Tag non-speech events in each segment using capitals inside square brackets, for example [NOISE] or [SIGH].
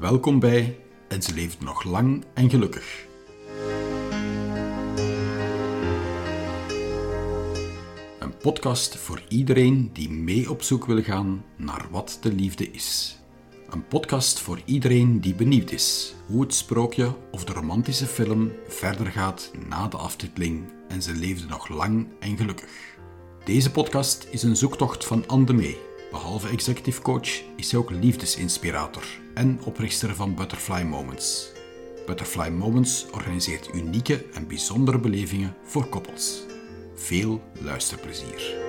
Welkom bij En ze leeft nog lang en gelukkig. Een podcast voor iedereen die mee op zoek wil gaan naar wat de liefde is. Een podcast voor iedereen die benieuwd is hoe het sprookje of de romantische film verder gaat na de aftiteling en ze leefde nog lang en gelukkig. Deze podcast is een zoektocht van Anne Mee. Behalve executive coach is ze ook liefdesinspirator en oprichter van Butterfly Moments. Butterfly Moments organiseert unieke en bijzondere belevingen voor koppels. Veel luisterplezier.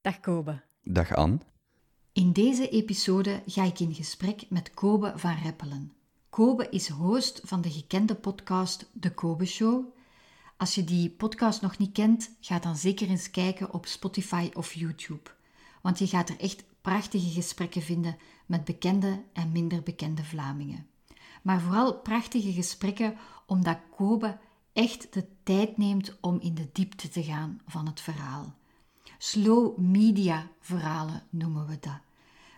Dag Kobe. Dag Anne. In deze episode ga ik in gesprek met Kobe van Reppelen. Kobe is host van de gekende podcast De Kobe Show. Als je die podcast nog niet kent, ga dan zeker eens kijken op Spotify of YouTube. Want je gaat er echt prachtige gesprekken vinden met bekende en minder bekende Vlamingen. Maar vooral prachtige gesprekken omdat Kobe echt de tijd neemt om in de diepte te gaan van het verhaal. Slow media verhalen noemen we dat.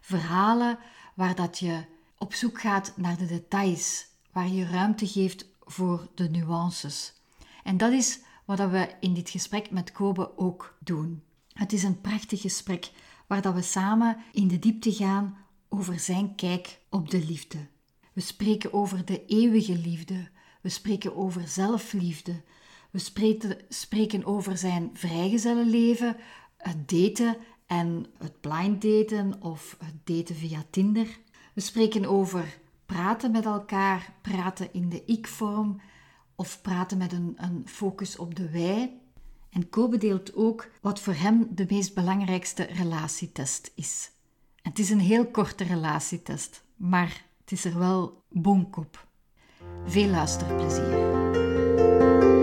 Verhalen waar dat je op zoek gaat naar de details, waar je ruimte geeft voor de nuances. En dat is wat we in dit gesprek met Kobe ook doen. Het is een prachtig gesprek waar dat we samen in de diepte gaan over zijn kijk op de liefde. We spreken over de eeuwige liefde. We spreken over zelfliefde. We spreken, spreken over zijn vrijgezellenleven, het daten en het blind daten of het daten via Tinder. We spreken over praten met elkaar, praten in de ik-vorm of praten met een, een focus op de wij. En Kobe deelt ook wat voor hem de meest belangrijkste relatietest is. Het is een heel korte relatietest, maar het is er wel boomkop. Veel luisterplezier.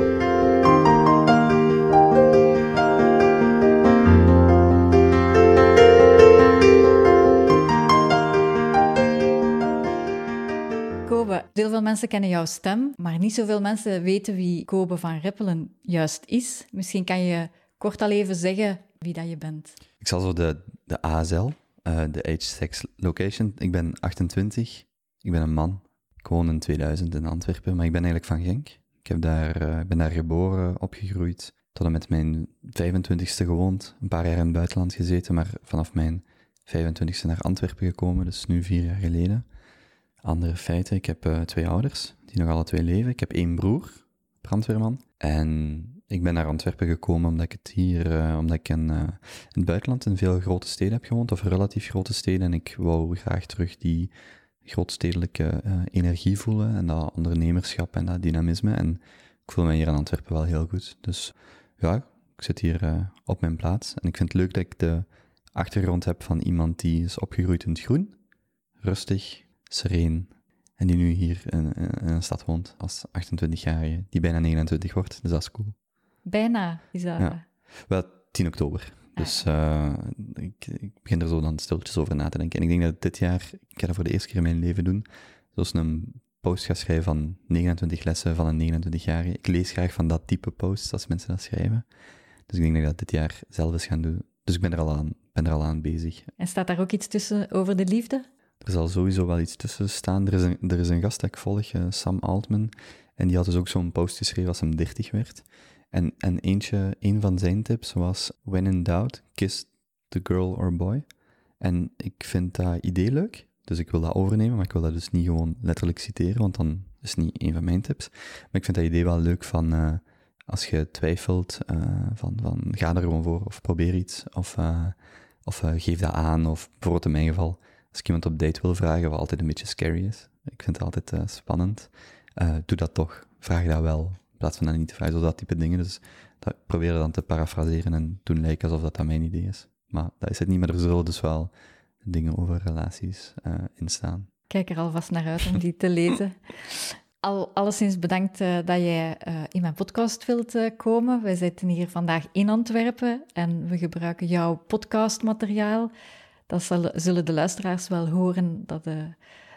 Heel veel mensen kennen jouw stem, maar niet zoveel mensen weten wie Kobe van Rippelen juist is. Misschien kan je kort al even zeggen wie dat je bent. Ik zal zo de, de uh, de Age Sex Location. Ik ben 28, ik ben een man. Ik woon in 2000 in Antwerpen, maar ik ben eigenlijk van Genk. Ik heb daar, uh, ben daar geboren, opgegroeid, tot en met mijn 25ste gewoond. Een paar jaar in het buitenland gezeten, maar vanaf mijn 25ste naar Antwerpen gekomen, dus nu vier jaar geleden. Andere feiten, ik heb uh, twee ouders die nog alle twee leven. Ik heb één broer, brandweerman. En ik ben naar Antwerpen gekomen omdat ik het hier, uh, omdat ik in, uh, in, het buitenland in veel grote steden heb gewoond, of relatief grote steden. En ik wou graag terug die grootstedelijke energie voelen en dat ondernemerschap en dat dynamisme. En ik voel me hier in Antwerpen wel heel goed. Dus ja, ik zit hier op mijn plaats. En ik vind het leuk dat ik de achtergrond heb van iemand die is opgegroeid in het groen. Rustig, sereen. En die nu hier in, in een stad woont als 28-jarige, die bijna 29 wordt. Dus dat is cool. Bijna, is dat? Ja. Wel, 10 oktober. Dus uh, ik, ik, begin er zo dan stilletjes over na te denken. En ik denk dat dit jaar, ik ga dat voor de eerste keer in mijn leven doen, zoals een post ga schrijven van 29 lessen van een 29-jarige. Ik lees graag van dat type posts als mensen dat schrijven. Dus ik denk dat ik dat dit jaar zelf eens ga doen. Dus ik ben er al aan, ben er al aan bezig. En staat daar ook iets tussen over de liefde? Er zal sowieso wel iets tussen staan. Er is een, er is een gast dat ik volg, uh, Sam Altman, en die had dus ook zo'n post geschreven als hem 30 werd. En, en eentje, een van zijn tips was, when in doubt, kiss the girl or boy. En ik vind dat idee leuk, dus ik wil dat overnemen, maar ik wil dat dus niet gewoon letterlijk citeren, want dan is het niet een van mijn tips. Maar ik vind dat idee wel leuk van, uh, als je twijfelt, uh, van, van ga er gewoon voor, of probeer iets, of, of geef dat aan, of bijvoorbeeld in mijn geval, als ik iemand op date wil vragen, wat altijd een beetje scary is. Ik vind het altijd uh, spannend. Uh, doe dat toch. Vraag dat wel. In plaats van dat niet te vragen. Zo dat type dingen. Dus dat probeer dan te parafraseren en doen lijken alsof dat, dat mijn idee is. Maar dat is het niet, maar er zullen dus wel dingen over relaties uh, in staan. Kijk er alvast naar uit om die te [LAUGHS] lezen. Al, alleszins bedankt uh, dat jij uh, in mijn podcast wilt uh, komen. Wij zitten hier vandaag in Antwerpen en we gebruiken jouw podcastmateriaal dat zullen de luisteraars wel horen, dat, uh,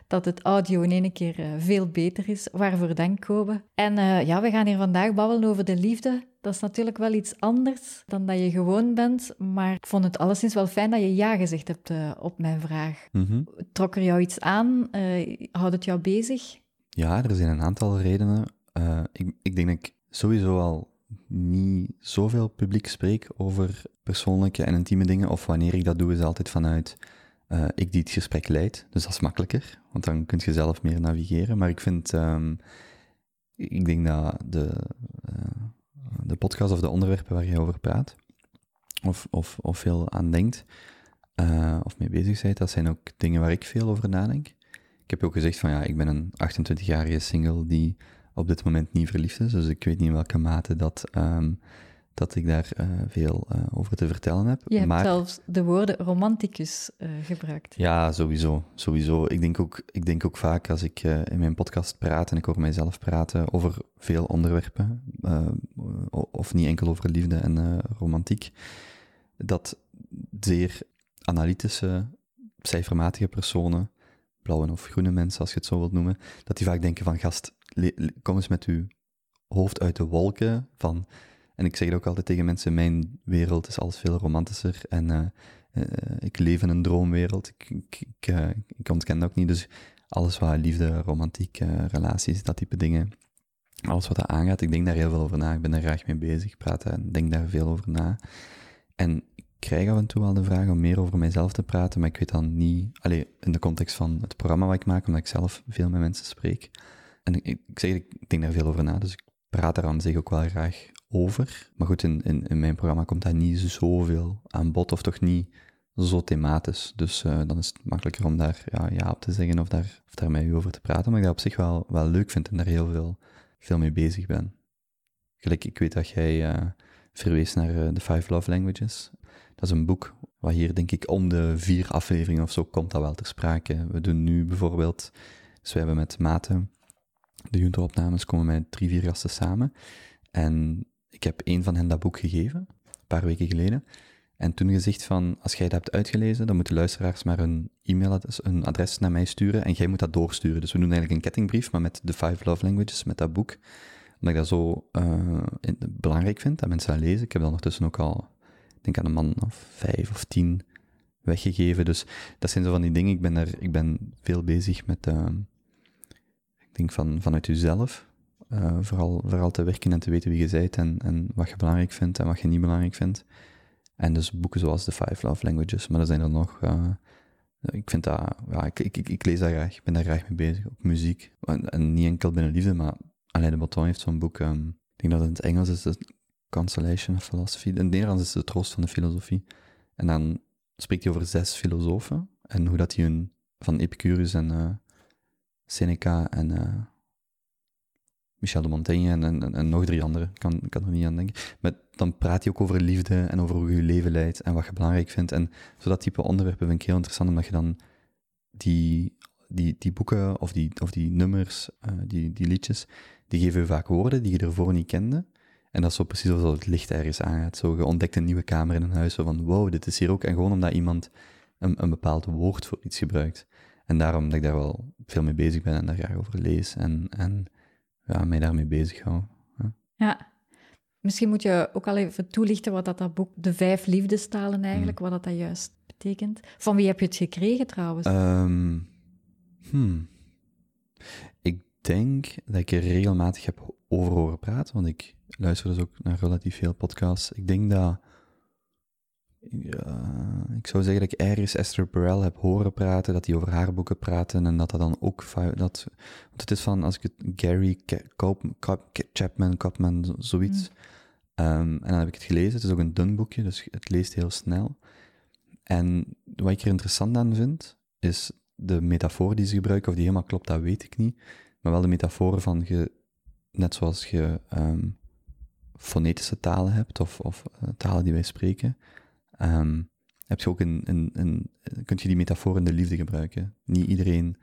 dat het audio in één keer uh, veel beter is. Waarvoor dank, Kobe. En uh, ja, we gaan hier vandaag babbelen over de liefde. Dat is natuurlijk wel iets anders dan dat je gewoon bent, maar ik vond het alleszins wel fijn dat je ja gezegd hebt op mijn vraag. Mhm. Trok er jou iets aan? houdt het jou bezig? Ja, er zijn een aantal redenen. ik, ik denk dat ik sowieso al niet zoveel publiek spreek over persoonlijke en intieme dingen, of wanneer ik dat doe, is altijd vanuit uh, ik die het gesprek leid. Dus dat is makkelijker, want dan kun je zelf meer navigeren. Maar ik vind, um, ik denk dat de, uh, de podcast of de onderwerpen waar je over praat, of, of, of veel aan denkt, uh, of mee bezig bent, dat zijn ook dingen waar ik veel over nadenk. Ik heb ook gezegd van ja, ik ben een 28-jarige single die op dit moment niet verliefd is. Dus ik weet niet in welke mate dat, um, dat ik daar uh, veel uh, over te vertellen heb. Je hebt maar, zelfs de woorden romanticus uh, gebruikt. Ja, sowieso. sowieso. Ik, denk ook, ik denk ook vaak als ik in mijn podcast praat en ik hoor mijzelf praten over veel onderwerpen, of niet enkel over liefde en romantiek, dat zeer analytische, cijfermatige personen, blauwe of groene mensen, als je het zo wilt noemen, dat die vaak denken van, gast, kom eens met uw hoofd uit de wolken van... En ik zeg het ook altijd tegen mensen, mijn wereld is alles veel romantischer en uh, uh, ik leef in een droomwereld. Ik, ik, uh, ik, ontken dat ook niet, dus alles wat liefde, romantiek, relaties, dat type dingen, alles wat dat aangaat, ik denk daar heel veel over na. Ik ben daar graag mee bezig, praat en denk daar veel over na. En ik krijg af en toe wel de vraag om meer over mijzelf te praten, maar ik weet dan niet, alleen in de context van het programma wat ik maak, omdat ik zelf veel met mensen spreek, en ik, zeg, ik denk daar veel over na, dus ik praat daar aan zich ook wel graag over. Maar goed, in, in, in mijn programma komt dat niet zoveel aan bod, of toch niet zo thematisch. Dus uh, dan is het makkelijker om daar ja, ja op te zeggen of daar, of daar met u over te praten. Maar ik dat op zich wel, wel leuk vind en daar heel veel, veel mee bezig ben. Gelijk, ik weet dat jij uh, verwees naar uh, The Five Love Languages. Dat is een boek wat hier, denk ik, om de vier afleveringen of zo komt dat wel ter sprake. We doen nu bijvoorbeeld, dus we hebben met Maten de Junta-opnames komen met drie, vier gasten samen. En ik heb één van hen dat boek gegeven, een paar weken geleden. En toen gezegd van, als jij dat hebt uitgelezen, dan moeten luisteraars maar een e-mailadres, een adres naar mij sturen en jij moet dat doorsturen. Dus we doen eigenlijk een kettingbrief, maar met de Five Love Languages, met dat boek. Omdat ik dat zo uh, belangrijk vind, dat mensen dat lezen. Ik heb dat ondertussen ook al, ik denk aan een man of vijf of tien weggegeven. Dus dat zijn zo van die dingen. Ik ben, er, ik ben veel bezig met... Uh, denk van, vanuit jezelf. Uh, vooral, vooral te werken en te weten wie je bent en, en wat je belangrijk vindt en wat je niet belangrijk vindt. En dus boeken zoals The Five Love Languages, maar er zijn er nog. Uh, ik vind dat, ja, ik, ik, ik, lees daar graag, ik ben daar graag mee bezig. Ook muziek. En, niet enkel binnen liefde, maar Alain de Botton heeft zo'n boek, um, ik denk dat het in het Engels is, de Consolation of Philosophy. In het Nederlands is de troost van de filosofie. En dan spreekt hij over zes filosofen en hoe dat die hun, van Epicurus en uh, Seneca en uh, Michel de Montaigne en, nog drie anderen. Ik kan, kan er niet aan denken. Maar dan praat hij ook over liefde en over hoe je leven leidt en wat je belangrijk vindt. En zo dat type onderwerpen vind ik heel interessant, omdat je dan die, die, die boeken of die, of die nummers, uh, die, die liedjes, die geven je vaak woorden die je ervoor niet kende. En dat is zo precies alsof het licht ergens aangaat. Zo, je ontdekt een nieuwe kamer in een huis, zo van wow, dit is hier ook. En gewoon omdat iemand een, een bepaald woord voor iets gebruikt. En daarom dat ik daar wel veel mee bezig ben en daar graag over lees en, en ja, mij daarmee bezig hou. Ja. ja. Misschien moet je ook al even toelichten wat dat, dat boek, De Vijf Liefdestalen eigenlijk, hmm. wat dat, dat juist betekent. Van wie heb je het gekregen trouwens? Um, hmm. Ik denk dat ik er regelmatig heb over horen praten, want ik luister dus ook naar relatief veel podcasts. Ik denk dat ja, ik zou zeggen dat ik ergens Esther Perel heb horen praten, dat hij over haar boeken praten en dat dat dan ook, dat, want het is van, als ik het, Gary Chapman, Copman, zoiets, mm. um, en dan heb ik het gelezen, het is ook een dun boekje, dus het leest heel snel. En wat ik er interessant aan vind, is de metafoor die ze gebruiken, of die helemaal klopt, dat weet ik niet, maar wel de metafoor van, je, net zoals je um, fonetische talen hebt, of, of uh, talen die wij spreken, um, heb je ook een, een, kunt je die metafoor in de liefde gebruiken. Niet iedereen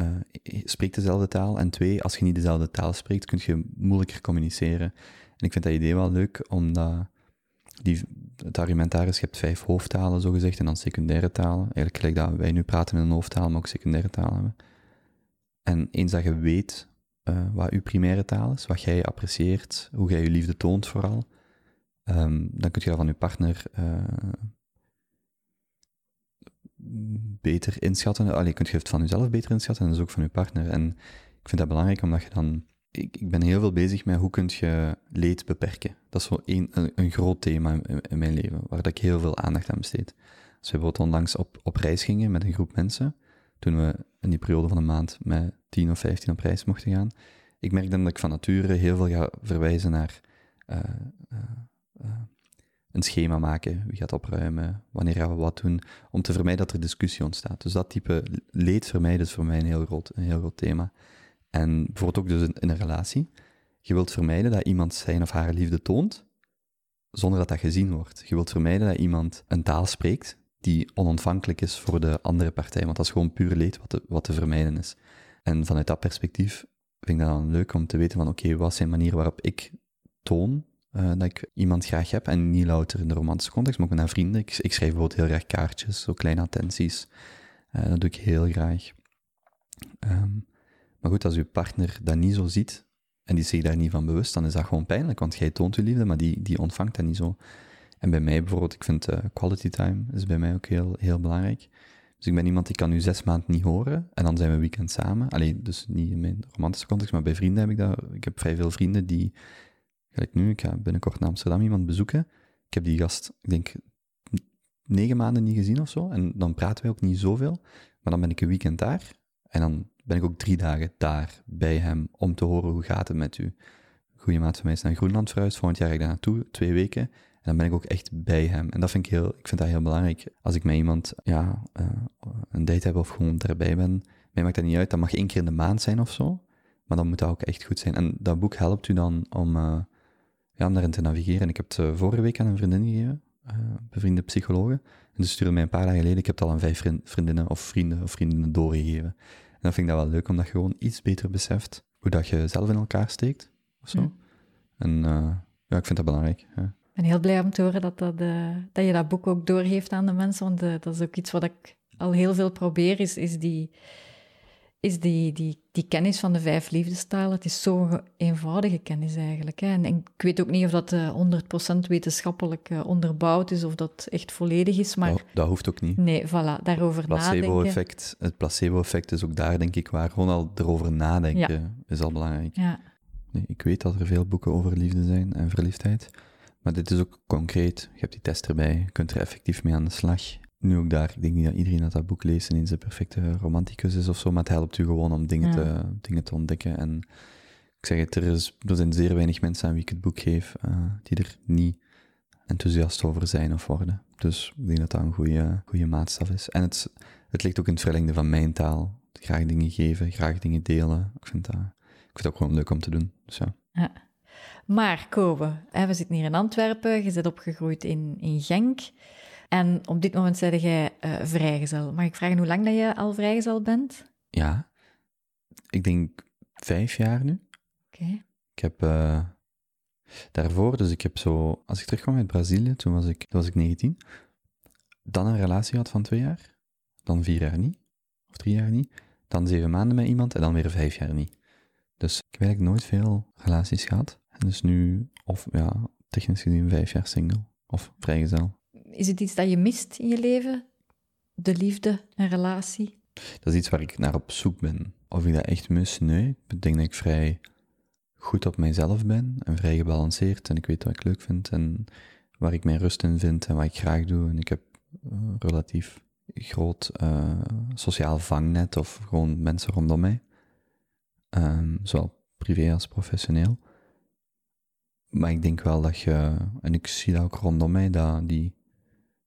uh, spreekt dezelfde taal. En twee, als je niet dezelfde taal spreekt, kun je moeilijker communiceren. En ik vind dat idee wel leuk, omdat die, het argument daar is, je hebt vijf hoofdtalen, zogezegd, en dan secundaire talen. Eigenlijk gelijk dat wij nu praten in een hoofdtaal, maar ook secundaire talen hebben. En eens dat je weet uh, wat je primaire taal is, wat jij apprecieert, hoe jij je liefde toont vooral, um, dan kun je dat van je partner uh, beter inschatten. Allee, kun je het van jezelf beter inschatten en dus ook van je partner. En ik vind dat belangrijk omdat je dan... Ik, ik ben heel veel bezig met hoe kun je leed beperken. Dat is zo een, een, groot thema in, mijn leven, waar ik heel veel aandacht aan besteed. Als we bijvoorbeeld onlangs op, op reis gingen met een groep mensen, toen we in die periode van een maand met 10 of 15 op reis mochten gaan, ik merk dan dat ik van nature heel veel ga verwijzen naar uh, uh, een schema maken, wie gaat opruimen, wanneer gaan we wat doen, om te vermijden dat er discussie ontstaat. Dus dat type leed vermijden is voor mij een heel groot, een heel groot thema. En bijvoorbeeld ook dus in, in een relatie. Je wilt vermijden dat iemand zijn of haar liefde toont, zonder dat dat gezien wordt. Je wilt vermijden dat iemand een taal spreekt die onontvankelijk is voor de andere partij, want dat is gewoon puur leed wat te, wat te vermijden is. En vanuit dat perspectief vind ik dat dan leuk om te weten van oké, wat zijn manieren waarop ik toon uh, dat ik iemand graag heb en niet louter in de romantische context, maar ook met vrienden. Ik, ik, schrijf bijvoorbeeld heel graag kaartjes, zo kleine attenties. Uh, dat doe ik heel graag. Um, maar goed, als uw partner dat niet zo ziet en die zich daar niet van bewust, dan is dat gewoon pijnlijk, want jij toont je liefde, maar die, die ontvangt dat niet zo. En bij mij bijvoorbeeld, ik vind uh, quality time is bij mij ook heel, heel belangrijk. Dus ik ben iemand die kan nu zes maanden niet horen en dan zijn we weekend samen. Alleen dus niet in mijn romantische context, maar bij vrienden heb ik dat. Ik heb vrij veel vrienden die, gelijk nu, ik ga binnenkort naar Amsterdam iemand bezoeken. Ik heb die gast, ik denk, negen maanden niet gezien of zo. En dan praten wij ook niet zoveel. Maar dan ben ik een weekend daar. En dan ben ik ook drie dagen daar bij hem om te horen hoe gaat het met u. Goede maat van mij is naar Groenland verhuisd. Volgend jaar ga ik daar naartoe, twee weken. En dan ben ik ook echt bij hem. En dat vind ik heel, ik vind dat heel belangrijk. Als ik met iemand, ja, uh, een date heb of gewoon erbij ben, mij maakt dat niet uit. Dat mag één keer in de maand zijn of zo. Maar dan moet dat ook echt goed zijn. En dat boek helpt u dan om, uh, ja, om daarin te navigeren. En ik heb het uh, vorige week aan een vriendin gegeven, bevriende psychologe. En ze stuurde mij een paar dagen geleden, ik heb het al aan vijf vriendinnen of vrienden of vriendinnen doorgegeven. En dan vind ik dat wel leuk, omdat je gewoon iets beter beseft hoe dat je zelf in elkaar steekt, of zo. En ja, ik vind dat belangrijk. Ja. Ik ben heel blij om te horen dat, dat, uh, dat je dat boek ook doorgeeft aan de mensen, want uh, dat is ook iets wat ik al heel veel probeer, is, is, die, is die, die, die kennis van de vijf liefdestalen. Het is zo'n eenvoudige kennis eigenlijk. Hè. En, en, ik weet ook niet of dat uh, 100% wetenschappelijk onderbouwd is, of dat echt volledig is, maar... Dat, dat hoeft ook niet. Nee, voilà, daarover placebo nadenken. het placebo-effect is ook daar, denk ik, waar gewoon al erover nadenken ja. is al belangrijk. Ja. Nee, ik weet dat er veel boeken over liefde zijn en verliefdheid. Maar dit is ook concreet. Je hebt die test erbij, je kunt er effectief mee aan de slag. Nu ook daar, ik denk niet dat iedereen dat, dat boek leest en eens de perfecte romanticus is of zo, maar het helpt u gewoon om dingen, ja. te, dingen te ontdekken. En ik zeg het, er, is, er zijn zeer weinig mensen aan wie ik het boek geef, uh, die er niet enthousiast over zijn of worden. Dus ik denk dat dat een goede, goede maatstaf is. En het, het ligt ook in het verlengde van mijn taal. Graag dingen geven, graag dingen delen. Ik vind dat, ik vind dat ook gewoon leuk om te doen. Dus ja. ja. Maar Kobe, we zitten hier in Antwerpen, je bent opgegroeid in, in Genk. En op dit moment zeg jij uh, vrijgezel. Mag ik vragen hoe lang dat je al vrijgezel bent? Ja, ik denk vijf jaar nu. Oké. Okay. Ik heb uh, daarvoor, dus ik heb zo, als ik terugkwam uit Brazilië, toen was ik, toen was ik 19, dan een relatie gehad van twee jaar, dan vier jaar niet, of drie jaar niet, dan zeven maanden met iemand en dan weer vijf jaar niet. Dus ik heb eigenlijk nooit veel relaties gehad. En dus nu, of ja, technisch gezien vijf jaar single of vrijgezel. Is het iets dat je mist in je leven? De liefde, een relatie? Dat is iets waar ik naar op zoek ben. Of ik dat echt mis? Nee. Ik denk dat ik vrij goed op mijzelf ben en vrij gebalanceerd en ik weet wat ik leuk vind en waar ik mijn rust in vind en wat ik graag doe. En ik heb een relatief groot uh, sociaal vangnet of gewoon mensen rondom mij. Um, zowel privé als professioneel. Maar ik denk wel dat je, en ik zie dat ook rondom mij, dat die,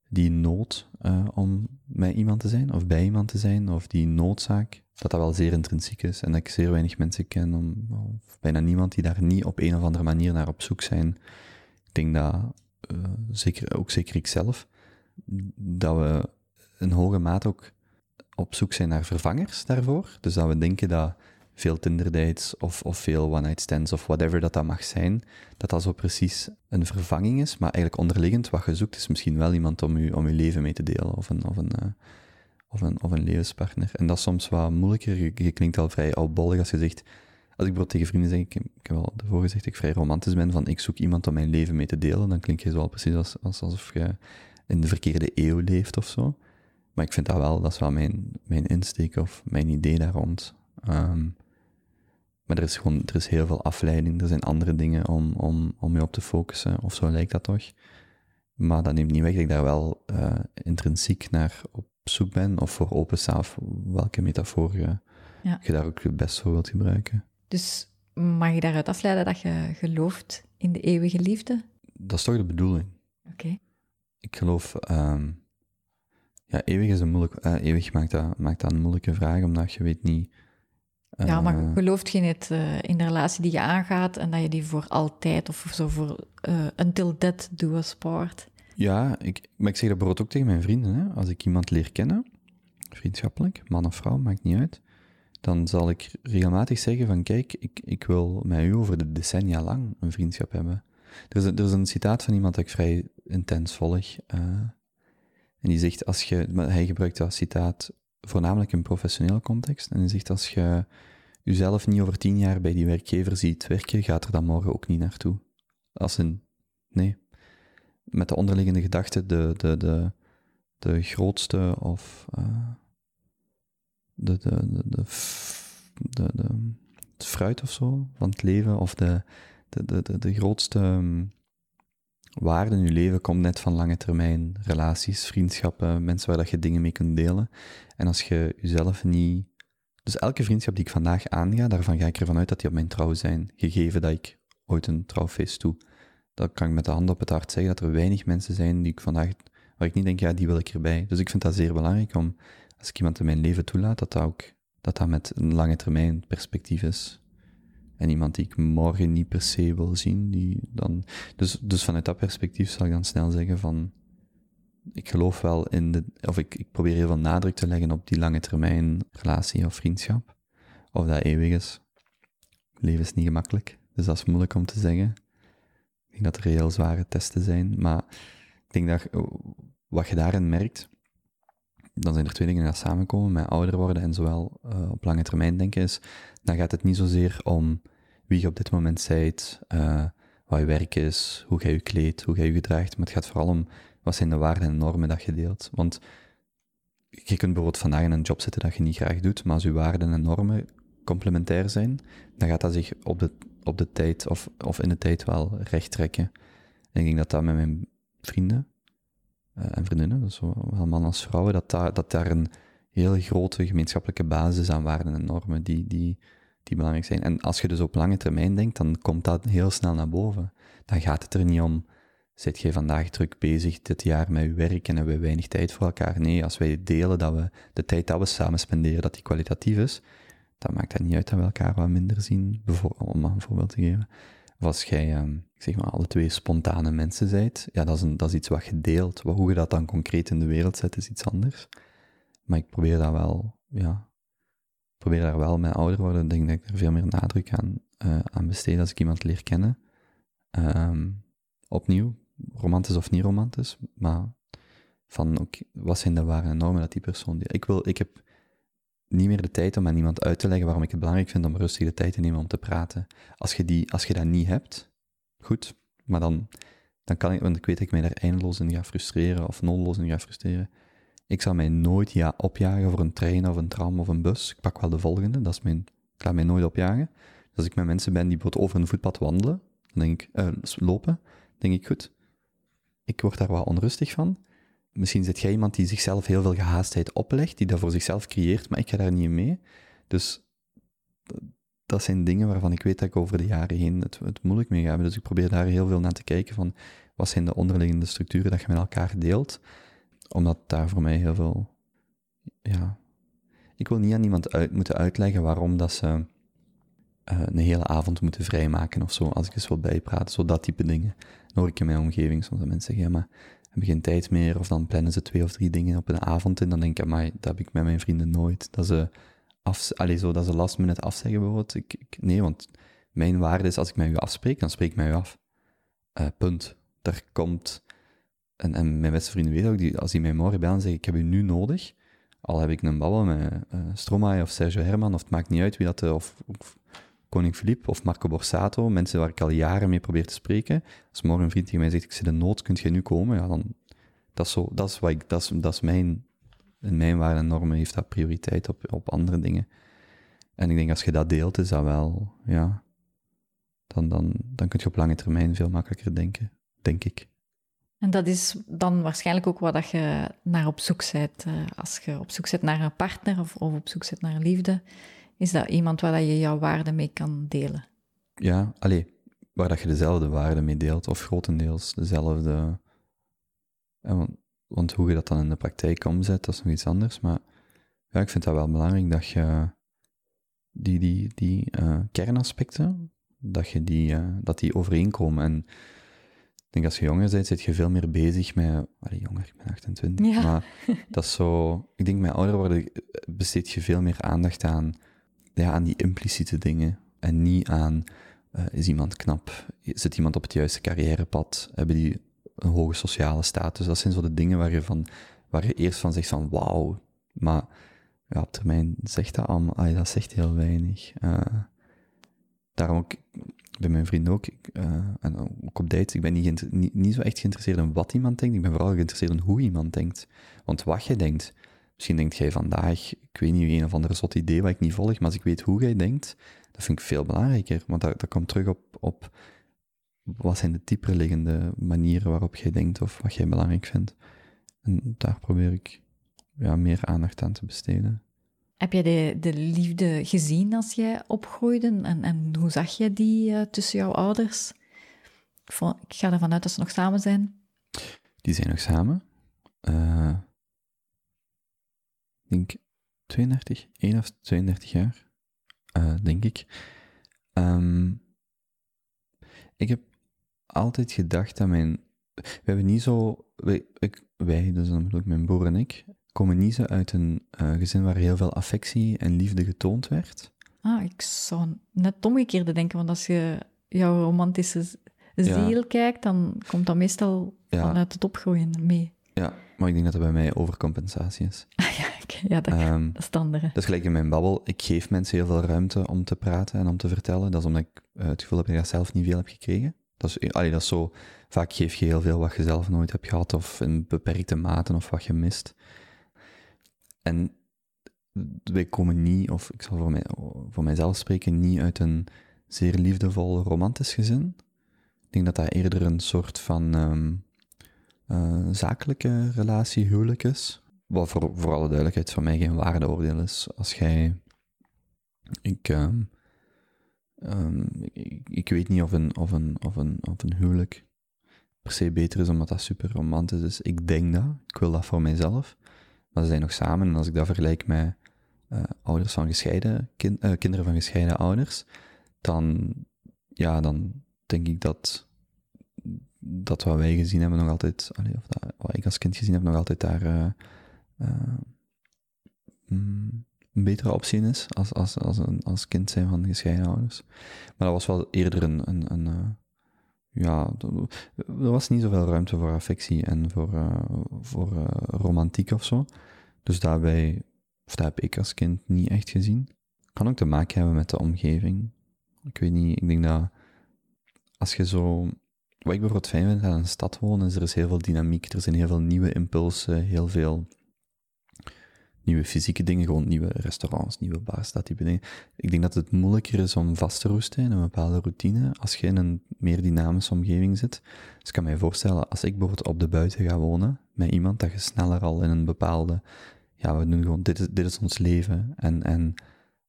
die nood uh, om met iemand te zijn, of bij iemand te zijn, of die noodzaak, dat dat wel zeer intrinsiek is. En dat ik zeer weinig mensen ken, om, of bijna niemand, die daar niet op een of andere manier naar op zoek zijn. Ik denk dat, uh, zeker, ook zeker ikzelf, dat we in hoge mate ook op zoek zijn naar vervangers daarvoor. Dus dat we denken dat veel Tinder-dates of, of veel one-night stands of whatever dat dat mag zijn, dat dat zo precies een vervanging is, maar eigenlijk onderliggend wat je zoekt is misschien wel iemand om je, om je leven mee te delen of een, of een, uh, of een, of een levenspartner. En dat is soms wat moeilijker. Je, klinkt al vrij albollig als je zegt, als ik bijvoorbeeld tegen vrienden zeg, ik, ik heb al ervoor gezegd dat ik vrij romantisch ben, van ik zoek iemand om mijn leven mee te delen, dan klink je zo al precies als, als, alsof je in de verkeerde eeuw leeft of zo. Maar ik vind dat wel, dat is wel mijn, mijn insteek of mijn idee daar rond. Ehm, maar er is gewoon, er is heel veel afleiding, er zijn andere dingen om, om, om je op te focussen, of zo lijkt dat toch. Maar dat neemt niet weg dat ik daar wel uh, intrinsiek naar op zoek ben, of voor opensta, of welke metafoor je, ja. je daar ook het best voor wilt gebruiken. Dus mag je daaruit afleiden dat je gelooft in de eeuwige liefde? Dat is toch de bedoeling. Oké. Ik geloof, um, ja, eeuwig is een moeilijk, uh, eeuwig maakt dat, maakt dat een moeilijke vraag, omdat je weet niet... Uh, ja, maar gelooft je niet uh, in de relatie die je aangaat en dat je die voor altijd of zo voor until death do us part? Ja, ik, maar ik zeg dat bijvoorbeeld ook tegen mijn vrienden. Hè? Als ik iemand leer kennen, vriendschappelijk, man of vrouw, maakt niet uit, dan zal ik regelmatig zeggen van kijk, ik, ik wil met u over de decennia lang een vriendschap hebben. Er is, een, er is een citaat van iemand dat ik vrij intens volg. Uh, en die zegt, als je, hij gebruikt dat citaat voornamelijk in professionele context. En hij zegt, als je jezelf niet over tien jaar bij die werkgever ziet werken, gaat er dan morgen ook niet naartoe. Als een, nee. Met de onderliggende gedachte, de, de, de, de grootste of uh, de, de, de, de, het fruit of zo van het leven, of de, de, de, de, de grootste um, waarde in je leven komt net van lange termijn relaties, vriendschappen, mensen waar dat je dingen mee kunt delen. En als je jezelf niet... Dus elke vriendschap die ik vandaag aanga, daarvan ga ik ervan uit dat die op mijn trouw zijn, gegeven dat ik ooit een trouwfeest doe. Dan kan ik met de hand op het hart zeggen dat er weinig mensen zijn die ik vandaag, waar ik niet denk, ja, die wil ik erbij. Dus ik vind dat zeer belangrijk om, als ik iemand in mijn leven toelaat, dat dat ook, dat dat met een lange termijn perspectief is. En iemand die ik morgen niet per se wil zien, die dan, dus, dus vanuit dat perspectief zal ik dan snel zeggen van, ik geloof wel in de, of ik, ik probeer heel veel nadruk te leggen op die lange termijn relatie of vriendschap. Of dat eeuwig is. Leven is niet gemakkelijk, dus dat is moeilijk om te zeggen. Ik denk dat er heel zware testen zijn, maar ik denk dat wat je daarin merkt, dan zijn er twee dingen die samenkomen met ouder worden en zowel uh, op lange termijn denken is, dan gaat het niet zozeer om wie je op dit moment zijt, uh, wat je werk is, hoe jij je kleedt, hoe jij je gedraagt, maar het gaat vooral om wat zijn de waarden en normen dat je deelt. Want je kunt bijvoorbeeld vandaag in een job zitten dat je niet graag doet, maar als je waarden en normen complementair zijn, dan gaat dat zich op de, op de tijd of, of in de tijd wel recht trekken. En ik denk dat dat met mijn vrienden uh, en vriendinnen, dus zowel mannen als vrouwen, dat daar, dat daar een heel grote gemeenschappelijke basis aan waarden en normen die, die, die belangrijk zijn. En als je dus op lange termijn denkt, dan komt dat heel snel naar boven. Dan gaat het er niet om, zit jij vandaag druk bezig dit jaar met je werk en hebben we weinig tijd voor elkaar? Nee, als wij delen dat we de tijd dat we samen spenderen, dat die kwalitatief is, dan maakt het niet uit dat we elkaar wat minder zien, om een voorbeeld te geven. Of als jij, um, ik zeg maar, alle twee spontane mensen zijt, ja, dat is, een, dat is iets wat je deelt. Hoe je dat dan concreet in de wereld zet, is iets anders. Maar ik probeer dat wel, ja, probeer daar wel met ouder worden, denk dat ik er veel meer nadruk aan, uh, aan besteed als ik iemand leer kennen. Um, opnieuw, romantisch of niet romantisch, maar van, ook, wat zijn de ware normen dat die persoon... Die, ik, wil, ik heb niet meer de tijd om aan iemand uit te leggen waarom ik het belangrijk vind om rustig de tijd te nemen om te praten. Als je, die, als je dat niet hebt, goed, maar dan, dan kan ik, want ik weet dat ik mij daar eindeloos in ga frustreren of nulloos in ga frustreren. Ik zal mij nooit ja, opjagen voor een trein of een tram of een bus. Ik pak wel de volgende, dat is mijn, ik laat mij nooit opjagen. Dus als ik met mensen ben die bijvoorbeeld over een voetpad wandelen, dan denk ik, uh, lopen, denk ik, goed, ik word daar wat onrustig van. Misschien zit jij iemand die zichzelf heel veel gehaastheid oplegt, die dat voor zichzelf creëert, maar ik ga daar niet mee. Dus dat zijn dingen waarvan ik weet dat ik over de jaren heen het, het moeilijk mee ga Dus ik probeer daar heel veel naar te kijken van, wat zijn de onderliggende structuren dat je met elkaar deelt omdat daar voor mij heel veel, ja, ik wil niet aan iemand uit, moeten uitleggen waarom dat ze uh, een hele avond moeten vrijmaken of zo, als ik eens wil bijpraten, zo dat type dingen. Dan hoor ik in mijn omgeving soms dat mensen zeggen, ja, maar hebben geen tijd meer, of dan plannen ze twee of drie dingen op een avond en dan denk ik, maar dat heb ik met mijn vrienden nooit. Dat ze, af, allez, zo, dat ze last minute afzeggen bijvoorbeeld. Ik, ik, nee, want mijn waarde is, als ik met u afspreek, dan spreek ik met u af. Uh, punt. Er komt en, mijn beste vrienden weten ook, die, als die mij morgen bellen en zeggen, ik heb u nu nodig, al heb ik een babbel met uh, Stromae of Sergio Herman, of het maakt niet uit wie dat, of, of Koning Filip of Marco Borsato, mensen waar ik al jaren mee probeer te spreken. Als morgen een vriend tegen mij zegt, ik zit in nood, kunt jij nu komen? Ja, dan, dat is zo, dat is wat ik, dat is, dat is mijn, in mijn waarde en normen heeft dat prioriteit op, op andere dingen. En ik denk, als je dat deelt, is dat wel, ja, dan, dan, dan kun je op lange termijn veel makkelijker denken, denk ik. En dat is dan waarschijnlijk ook wat je naar op zoek bent. Eh, als je op zoek bent naar een partner of, op zoek bent naar liefde, is dat iemand waar je jouw waarde mee kan delen. Ja, alleen waar dat je dezelfde waarde mee deelt, of grotendeels dezelfde. want, want, hoe je dat dan in de praktijk omzet, dat is nog iets anders. Maar ja, ik vind dat wel belangrijk dat je die, die, die uh, kernaspecten, dat, je die, uh, dat die overeenkomen. En denk als je jonger bent, zit je veel meer bezig met... Allee, jonger, ik ben 28. Ja. Maar dat is zo... Ik denk met ouder worden besteed je veel meer aandacht aan ja, aan die impliciete dingen en niet aan uh, is iemand knap, zit iemand op het juiste carrièrepad, hebben die een hoge sociale status. Dat zijn zo de dingen waar je, van, waar je eerst van zegt van wauw, maar ja, op termijn zegt dat allemaal, dat zegt heel weinig. Uh, daarom ook, bij mijn vriend ook, uh, en ook op dates, ik ben niet, niet, niet zo echt geïnteresseerd in wat iemand denkt, ik ben vooral geïnteresseerd in hoe iemand denkt. Want wat je denkt, Misschien denkt jij vandaag, ik weet niet, een of andere zot idee wat ik niet volg, maar als ik weet hoe jij denkt, dat vind ik veel belangrijker. Want dat, dat komt terug op, op wat zijn de dieper liggende manieren waarop jij denkt of wat jij belangrijk vindt. En daar probeer ik ja, meer aandacht aan te besteden. Heb jij de, de liefde gezien als jij opgroeide? En, en hoe zag je die uh, tussen jouw ouders? Ik ga ervan uit dat ze nog samen zijn. Die zijn nog samen. Uh, denk 32, 1 of 32 jaar, uh, denk ik. Um, ik heb altijd gedacht dat mijn. We hebben niet zo. Wij, ik, wij dus dan bedoel ik mijn broer en ik, komen niet zo uit een uh, gezin waar heel veel affectie en liefde getoond werd. Ah, ik zou net omgekeerde denken, want als je jouw romantische ziel ja. kijkt, dan komt dat meestal ja. vanuit het opgroeien mee. Ja, maar ik denk dat dat bij mij overcompensatie is. [LAUGHS] Ah ja, ja dat, um, dat is het andere. Dat is gelijk in mijn babbel. Ik geef mensen heel veel ruimte om te praten en om te vertellen. Dat is omdat ik uh, het gevoel heb dat ik zelf niet veel heb gekregen. Dat is, allee, dat is zo, vaak geef je heel veel wat je zelf nooit hebt gehad, of in beperkte mate, of wat je mist. En wij komen niet, of ik zal voor, mij, voor mijzelf spreken, niet uit een zeer liefdevol romantisch gezin. Ik denk dat dat eerder een soort van um, uh, zakelijke relatie, huwelijk is. Wat voor, voor alle duidelijkheid voor mij geen waardeoordeel is. Als jij. Ik, um, um, ik, ik, weet niet of een, of, een, of, een, of een huwelijk per se beter is omdat dat super romantisch is. Ik denk dat. Ik wil dat voor mijzelf. Maar ze zijn nog samen. En als ik dat vergelijk met uh, ouders van gescheiden, kind, uh, kinderen van gescheiden ouders, dan, ja, dan denk ik dat dat wat wij gezien hebben nog altijd, of dat, wat ik als kind gezien heb, nog altijd daar uh, uh, een betere optie is als, als, als, een, als kind zijn van gescheiden ouders. Maar dat was wel eerder een, een, een ja, er was niet zoveel ruimte voor affectie en voor, voor romantiek of zo. Dus daarbij, of dat heb ik als kind niet echt gezien. Kan ook te maken hebben met de omgeving. Ik weet niet, ik denk dat als je zo wat ik bijvoorbeeld fijn vind aan een stad wonen, is er is heel veel dynamiek, er zijn heel veel nieuwe impulsen, heel veel nieuwe fysieke dingen, gewoon nieuwe restaurants, nieuwe bars, dat type dingen. Ik denk dat het moeilijker is om vast te roesten in een bepaalde routine als je in een meer dynamische omgeving zit. Dus ik kan mij voorstellen, als ik bijvoorbeeld op de buiten ga wonen met iemand, dat je sneller al in een bepaalde, ja, we doen gewoon, dit is, dit is ons leven en, en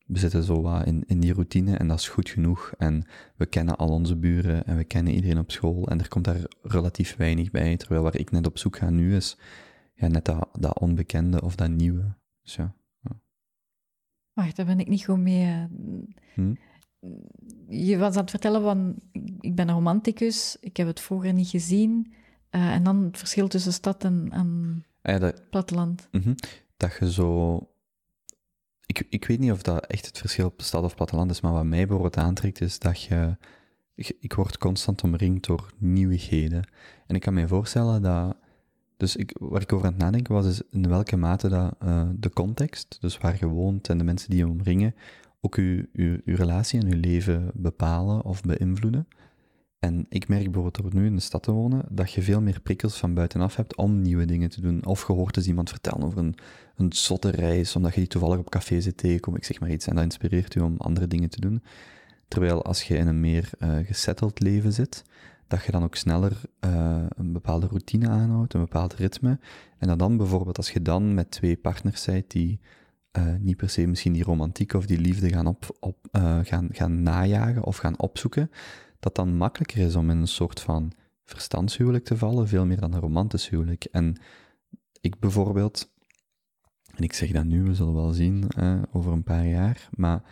we zitten zo wat in, in die routine en dat is goed genoeg. En we kennen al onze buren en we kennen iedereen op school en er komt daar relatief weinig bij. Terwijl waar ik net op zoek ga nu is ja, net dat, dat onbekende of dat nieuwe. Dus ja, Wacht, daar ben ik niet gewoon mee. Eh, hm? Je was aan het vertellen van, ik ben een romanticus, ik heb het vroeger niet gezien. Uh, en dan het verschil tussen stad en, en ah ja, dat, platteland. Mm -hmm, dat je zo ik, ik weet niet of dat echt het verschil op stad of platteland is, maar wat mij bijvoorbeeld aantrekt is dat je, ik, ik word constant omringd door nieuwigheden. En ik kan me voorstellen dat Dus ik, waar ik over aan het nadenken was, is in welke mate dat uh, de context, dus waar je woont en de mensen die je omringen, ook je, je, je relatie en je leven bepalen of beïnvloeden. En ik merk bijvoorbeeld door nu in de stad te wonen, dat je veel meer prikkels van buitenaf hebt om nieuwe dingen te doen. Of gehoord eens iemand vertellen over een, een zotte reis, omdat je die toevallig op café zit tegenkomen, ik zeg maar iets, en dat inspireert je om andere dingen te doen. Terwijl als je in een meer uh, gesetteld leven zit, dat je dan ook sneller uh, een bepaalde routine aanhoudt, een bepaald ritme. En dat dan bijvoorbeeld als je dan met twee partners zijt die uh, niet per se misschien die romantiek of die liefde gaan, op, op, gaan, gaan najagen of gaan opzoeken, dat dan makkelijker is om in een soort van verstandshuwelijk te vallen, veel meer dan een romantisch huwelijk. En ik bijvoorbeeld, en ik zeg dat nu, we zullen wel zien over een paar jaar, maar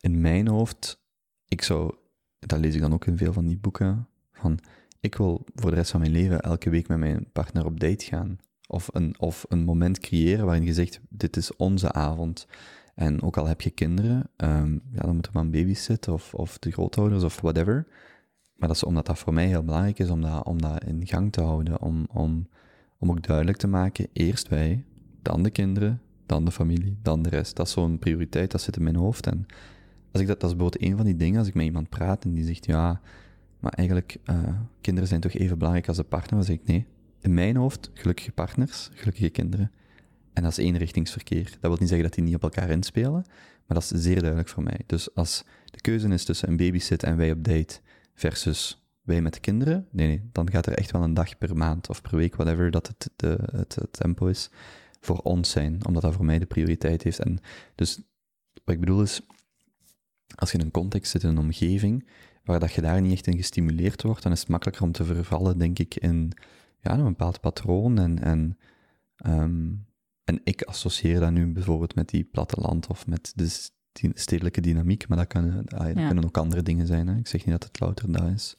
in mijn hoofd, ik zou, dat lees ik dan ook in veel van die boeken, van ik wil voor de rest van mijn leven elke week met mijn partner op date gaan. Of een, of een moment creëren waarin je zegt, dit is onze avond. En ook al heb je kinderen, um, ja, dan moet er maar een baby zitten of, of de grootouders of whatever. Maar dat is omdat dat voor mij heel belangrijk is om dat, om in gang te houden. Om, om, om ook duidelijk te maken, eerst wij, dan de kinderen, dan de familie, dan de rest. Dat is zo'n prioriteit, dat zit in mijn hoofd. En als ik dat, dat is bijvoorbeeld een van die dingen, als ik met iemand praat en die zegt, ja, maar eigenlijk, uh, kinderen zijn toch even belangrijk als de partner, dan zeg ik, nee. In mijn hoofd, gelukkige partners, gelukkige kinderen. En dat is eenrichtingsverkeer. Dat wil niet zeggen dat die niet op elkaar inspelen, maar dat is zeer duidelijk voor mij. Dus als de keuze is tussen een babysit en wij op date versus wij met de kinderen, nee, nee, dan gaat er echt wel een dag per maand of per week, whatever dat het, de, het, het tempo is, voor ons zijn, omdat dat voor mij de prioriteit heeft. En dus wat ik bedoel is, als je in een context zit, in een omgeving, waar dat je daar niet echt in gestimuleerd wordt, dan is het makkelijker om te vervallen, denk ik, in ja, een bepaald patroon en, en um, en ik associeer dat nu bijvoorbeeld met die platteland of met de stedelijke dynamiek, maar dat, kan, ah, dat kunnen ook andere dingen zijn. Hè? Ik zeg niet dat het louter dat is.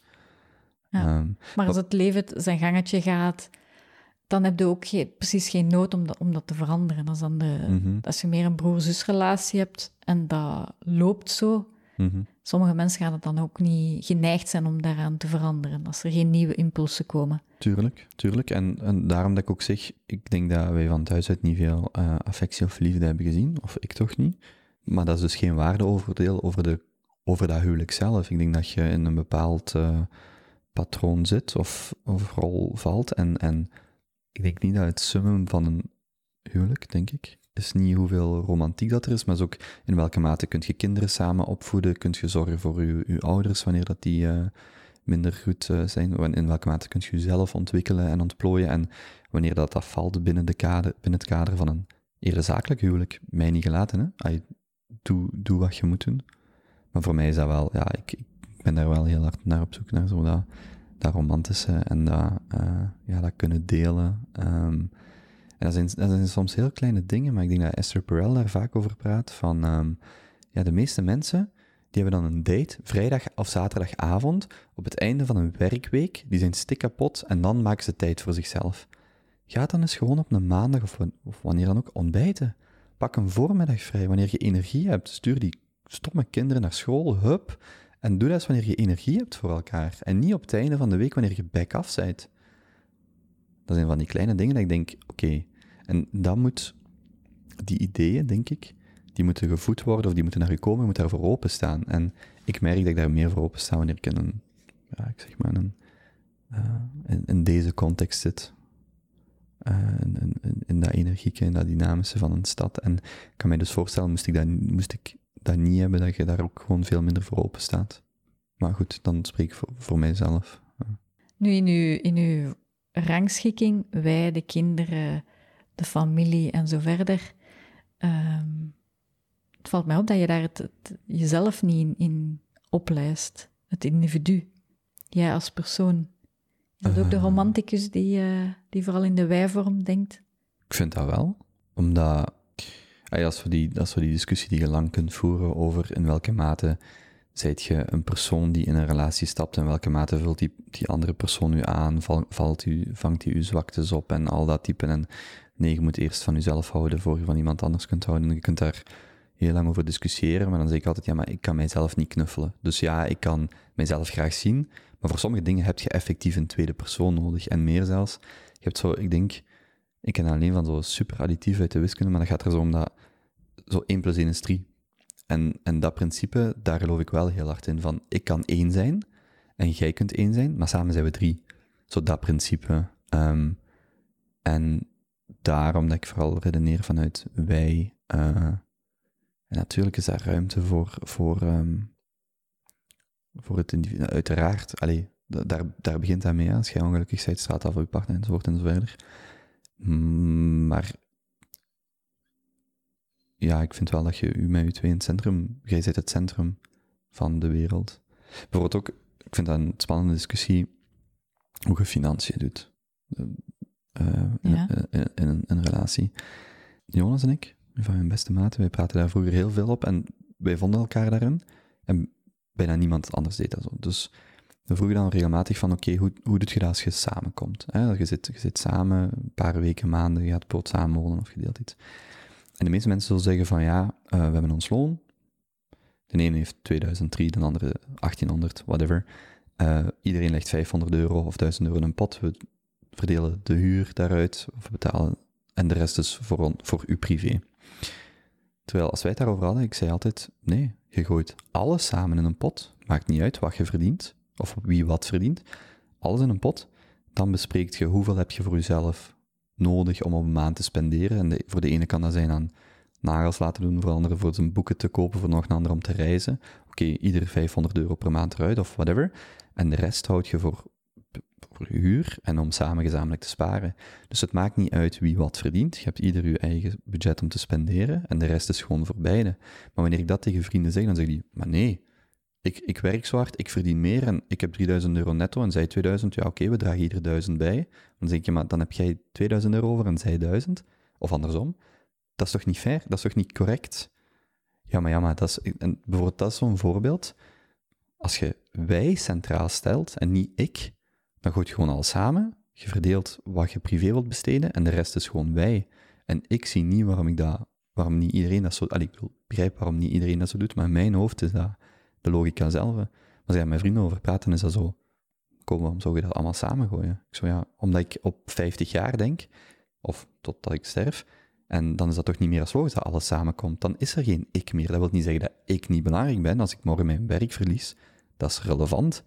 Ja. Um, maar als het leven zijn gangetje gaat, dan heb je ook geen, precies geen nood om dat, om dat te veranderen. Als, dan de, mm als je meer een broer-zusrelatie hebt en dat loopt zo, mm sommige mensen gaan het dan ook niet geneigd zijn om daaraan te veranderen, als er geen nieuwe impulsen komen. Tuurlijk, tuurlijk. En, en daarom dat ik ook zeg, ik denk dat wij van thuis uit niet veel uh, affectie of liefde hebben gezien, of ik toch niet. Maar dat is dus geen waardeoordeel over, de, over dat huwelijk zelf. Ik denk dat je in een bepaald uh, patroon zit of, of rol valt. En, en ik denk niet dat het summen van een huwelijk, denk ik, is niet hoeveel romantiek dat er is, maar is ook in welke mate kun je kinderen samen opvoeden, kun je zorgen voor je, ouders wanneer dat die uh, minder goed uh, zijn, in welke mate kun je jezelf ontwikkelen en ontplooien en wanneer dat, dat valt binnen, de kader, binnen het kader van een eerder zakelijk huwelijk, mij niet gelaten, hè? Ay, doe, wat je moet doen. Maar voor mij is dat wel, ja, ik, ik ben daar wel heel hard naar op zoek, naar zo dat, dat romantische en dat, uh, ja, dat kunnen delen. Um, dat zijn, dat zijn soms heel kleine dingen, maar ik denk dat Esther Perel daar vaak over praat. Van, um, ja, de meeste mensen, die hebben dan een date, vrijdag of zaterdagavond, op het einde van een werkweek, die zijn stik kapot en dan maken ze tijd voor zichzelf. Ga dan eens gewoon op een maandag of, of wanneer dan ook ontbijten. Pak een voormiddag vrij, wanneer je energie hebt. Stuur die stomme kinderen naar school, hup. En doe dat eens wanneer je energie hebt voor elkaar. En niet op het einde van de week wanneer je back af bent. Dat zijn van die kleine dingen dat ik denk, oké, en dat moet, die ideeën, denk ik, die moeten gevoed worden of die moeten naar je komen, je moet daarvoor openstaan. En ik merk dat ik daar meer voor opensta wanneer ik in een, ja, ik zeg maar, een, uh, in, deze context zit. Uh, in, in, in, dat energieke, in dat dynamische van een stad. En ik kan mij dus voorstellen, moest ik dat, moest ik dat niet hebben, dat je daar ook gewoon veel minder voor open staat. Maar goed, dan spreek ik voor, voor mijzelf. Nu, in uw, in uw rangschikking, wij, de kinderen, de familie en zo verder. Um, het valt mij op dat je daar het, jezelf niet in, in, oplijst, het individu. Jij als persoon. Is dat ook de ah. romanticus die, uh, die vooral in de wij-vorm denkt? Ik vind dat wel, omdat als, we die, als we die discussie die je lang kunt voeren over in welke mate zijt je een persoon die in een relatie stapt, in welke mate vult die, die andere persoon u aan, valt u, vangt hij uw zwaktes op en al dat type. En nee, je moet eerst van jezelf houden voor je van iemand anders kunt houden. En je kunt daar heel lang over discussiëren, maar dan zeg ik altijd, ja, maar ik kan mijzelf niet knuffelen. Dus ja, ik kan mijzelf graag zien, maar voor sommige dingen heb je effectief een tweede persoon nodig. En meer zelfs, Je hebt zo, ik denk, ik ken alleen van zo super additief uit de wiskunde, maar dat gaat er zo om dat zo 1 plus 1 is 3. En, en dat principe, daar geloof ik wel heel hard in. Van, ik kan één zijn en jij kunt één zijn, maar samen zijn we drie. Zo dat principe. Ehm, en daarom dat ik vooral redeneer vanuit wij. Uh, en natuurlijk is daar ruimte voor, voor, um, voor het individu. Uiteraard, allee, daar, daar begint dat mee. Als jij ongelukkig bent, straat af voor je partner enzovoort enzoverder. Mm, maar ja, ik vind wel dat je u met je twee in het centrum, jij zit het centrum van de wereld. Bijvoorbeeld ook, ik vind dat een spannende discussie, hoe je financiën doet. Uh, in, in, een relatie. Jonas en ik, van mijn beste maten, wij praten daar vroeger heel veel op en wij vonden elkaar daarin. En bijna niemand anders deed dat zo. Dus we vroegen dan regelmatig van, oké, hoe, hoe doe je dat als je samenkomt? Hè? Je, zit, je zit samen, een paar weken, maanden, je gaat brood samen wonen of je deelt iets. En de meeste mensen zullen zeggen van, ja, uh, we hebben ons loon. De ene heeft 2003, de andere 1800, whatever. Uh, iedereen legt 500 euro of 1000 euro in een pot. We verdelen de huur daaruit, of betalen, en de rest is voor, voor u privé. Terwijl als wij het daarover hadden, ik zei altijd, nee, je gooit alles samen in een pot. Maakt niet uit wat je verdient, of wie wat verdient. Alles in een pot. Dan bespreekt je hoeveel heb je voor jezelf nodig om op een maand te spenderen. En voor de ene kan dat zijn aan nagels laten doen, voor de andere voor zijn boeken te kopen, voor nog een ander om te reizen. Oké, ieder 500 euro per maand eruit of whatever. En de rest houd je voor, voor huur en om samen gezamenlijk te sparen. Dus het maakt niet uit wie wat verdient. Je hebt ieder je eigen budget om te spenderen en de rest is gewoon voor beide. Maar wanneer ik dat tegen vrienden zeg, dan zeggen die, maar nee, ik, ik werk zo hard, ik verdien meer en ik heb 3000 euro netto en zij 2000, ja oké, we dragen ieder 1000 bij. Dan denk je, maar dan heb jij 2000 euro over en zij 1000. Of andersom. Dat is toch niet fair? Dat is toch niet correct? Ja, maar ja, maar dat is, en bijvoorbeeld dat is zo'n voorbeeld. Als je wij centraal stelt en niet ik, dan gooit gewoon al samen. Je verdeelt wat je privé wilt besteden en de rest is gewoon wij. En ik zie niet waarom ik dat, waarom niet iedereen dat zo, allee, ik begrijp waarom niet iedereen dat zo doet, maar in mijn hoofd is dat de logica zelf. Als ik met vrienden over praat, dan is dat zo, kom, waarom zou je dat allemaal samengooien? Ik zo, ja, omdat ik op 50 jaar denk, of totdat ik sterf, en dan is dat toch niet meer als logisch dat alles samenkomt. Dan is er geen ik meer. Dat wil niet zeggen dat ik niet belangrijk ben. Als ik morgen mijn werk verlies, dat is relevant.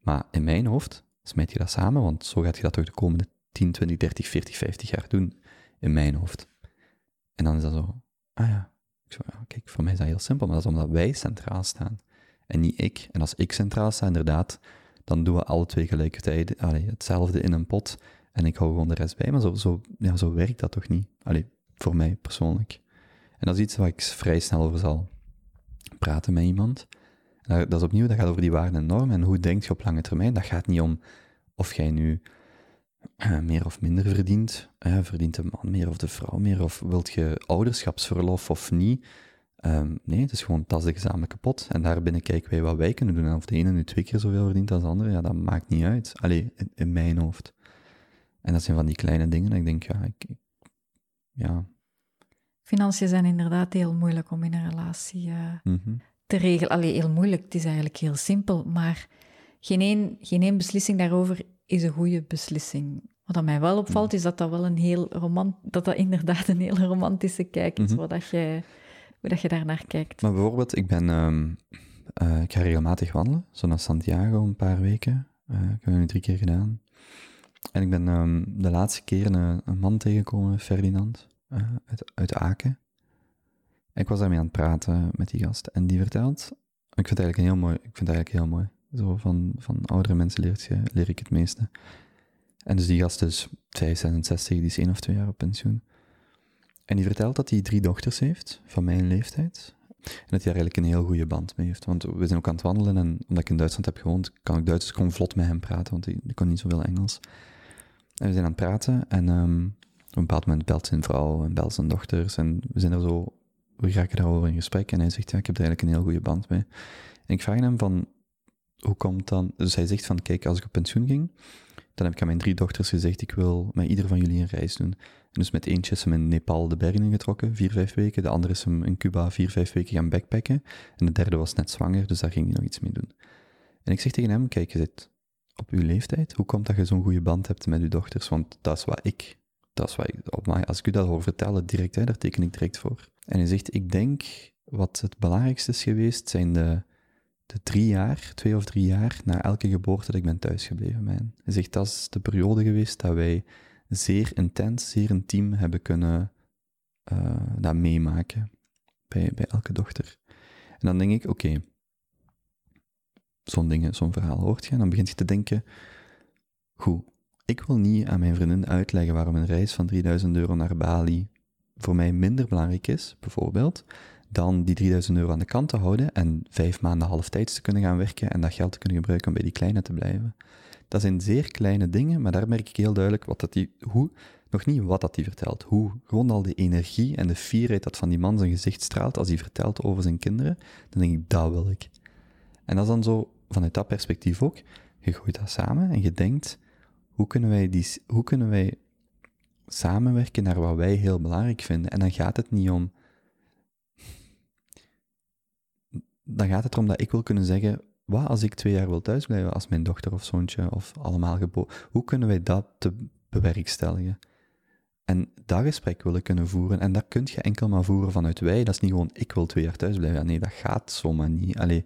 Maar in mijn hoofd smijt je dat samen, want zo gaat je dat toch de komende 10, 20, 30, 40, 50 jaar doen. In mijn hoofd. En dan is dat zo, ah ja. Kijk, voor mij is dat heel simpel, maar dat is omdat wij centraal staan en niet ik. En als ik centraal sta, inderdaad, dan doen we alle twee tegelijkertijd allee, hetzelfde in een pot en ik hou gewoon de rest bij. Maar zo, zo, ja, zo werkt dat toch niet? Allee, voor mij persoonlijk. En dat is iets waar ik vrij snel over zal praten met iemand. Dat is opnieuw, dat gaat over die waarden en normen en hoe denk je op lange termijn. Dat gaat niet om of jij nu eh, meer of minder verdient. verdient de man meer of de vrouw meer? Of wilt je ouderschapsverlof of niet? Um, nee, het is gewoon, dat is de gezamenlijke pot. En daarbinnen kijken wij wat wij kunnen doen. En of de ene nu twee keer zoveel verdient als de andere, ja, dat maakt niet uit. Allee, in, mijn hoofd. En dat zijn van die kleine dingen dat ik denk, ja, ik, ja. Financiën zijn inderdaad heel moeilijk om in een relatie uh, te regelen. Allee, heel moeilijk, het is eigenlijk heel simpel. Maar geen één, geen één beslissing daarover is een goede beslissing. Wat mij wel opvalt, mhm. is dat dat wel een heel romant, dat dat inderdaad een heel romantische kijk is, mm wat jij hoe dat je daar naar kijkt. Maar bijvoorbeeld, ik ben, um, uh, ik ga regelmatig wandelen, zo naar Santiago een paar weken. Uh, ik heb het nu drie keer gedaan. En ik ben um, de laatste keer een, een man tegengekomen, Ferdinand, uh, uit, uit Aken. Ik was daarmee aan het praten met die gast. En die vertelt, ik vind het eigenlijk heel mooi, ik vind eigenlijk heel mooi. Zo van, van oudere mensen leer, je, leer ik het meeste. En dus die gast is 65, die is één of twee jaar op pensioen. En die vertelt dat hij drie dochters heeft, van mijn leeftijd. En dat hij daar eigenlijk een heel goede band mee heeft. Want we zijn ook aan het wandelen en omdat ik in Duitsland heb gewoond, kan ik Duits gewoon vlot met hem praten, want ik, kon niet zoveel Engels. En we zijn aan het praten en um, op een bepaald moment belt zijn vrouw en belt zijn dochters en we zijn er zo, we raken daarover in gesprek en hij zegt, ja, ik heb er eigenlijk een heel goede band mee. En ik vraag hem van, hoe komt dan, dus hij zegt van, kijk, als ik op pensioen ging, dan heb ik aan mijn drie dochters gezegd, ik wil met ieder van jullie een reis doen. En dus met eentje is hem in Nepal de bergen getrokken, vier, vijf weken. De andere is hem in Cuba vier, vijf weken gaan backpacken. En de derde was net zwanger, dus daar ging hij nog iets mee doen. En ik zeg tegen hem, kijk, je zit op uw leeftijd? Hoe komt dat je zo'n goede band hebt met uw dochters? Want dat is wat ik, dat is wat ik, op mij, als ik u dat hoor vertellen direct, hè, daar teken ik direct voor. En hij zegt, ik denk wat het belangrijkste is geweest, zijn de, de drie jaar, twee of drie jaar, na elke geboorte dat ik ben thuisgebleven. Mijn. Hij zegt, dat is de periode geweest dat wij zeer intens, zeer intiem hebben kunnen uh, dat meemaken bij, bij elke dochter. En dan denk ik, oké, zo'n dingen, zo'n verhaal hoort je, en dan begint je te denken, goed, ik wil niet aan mijn vriendin uitleggen waarom een reis van 3000 euro naar Bali voor mij minder belangrijk is, bijvoorbeeld, dan die 3000 euro aan de kant te houden en vijf maanden halftijds te kunnen gaan werken en dat geld te kunnen gebruiken om bij die kleine te blijven. Dat zijn zeer kleine dingen, maar daar merk ik heel duidelijk wat dat die, hoe, nog niet wat dat hij vertelt, hoe. Gewoon al de energie en de fierheid dat van die man zijn gezicht straalt als hij vertelt over zijn kinderen, dan denk ik, dat wil ik. En dat is dan zo, vanuit dat perspectief ook, je gooit dat samen en je denkt, hoe kunnen wij, die, hoe kunnen wij samenwerken naar wat wij heel belangrijk vinden? En dan gaat het niet om, dan gaat het erom dat ik wil kunnen zeggen, wat als ik twee jaar wil thuisblijven als mijn dochter of zoontje of allemaal geboren? Hoe kunnen wij dat te bewerkstelligen? En dat gesprek willen kunnen voeren, en dat kun je enkel maar voeren vanuit wij. Dat is niet gewoon, ik wil twee jaar thuis blijven. Nee, dat gaat zomaar niet. Allee,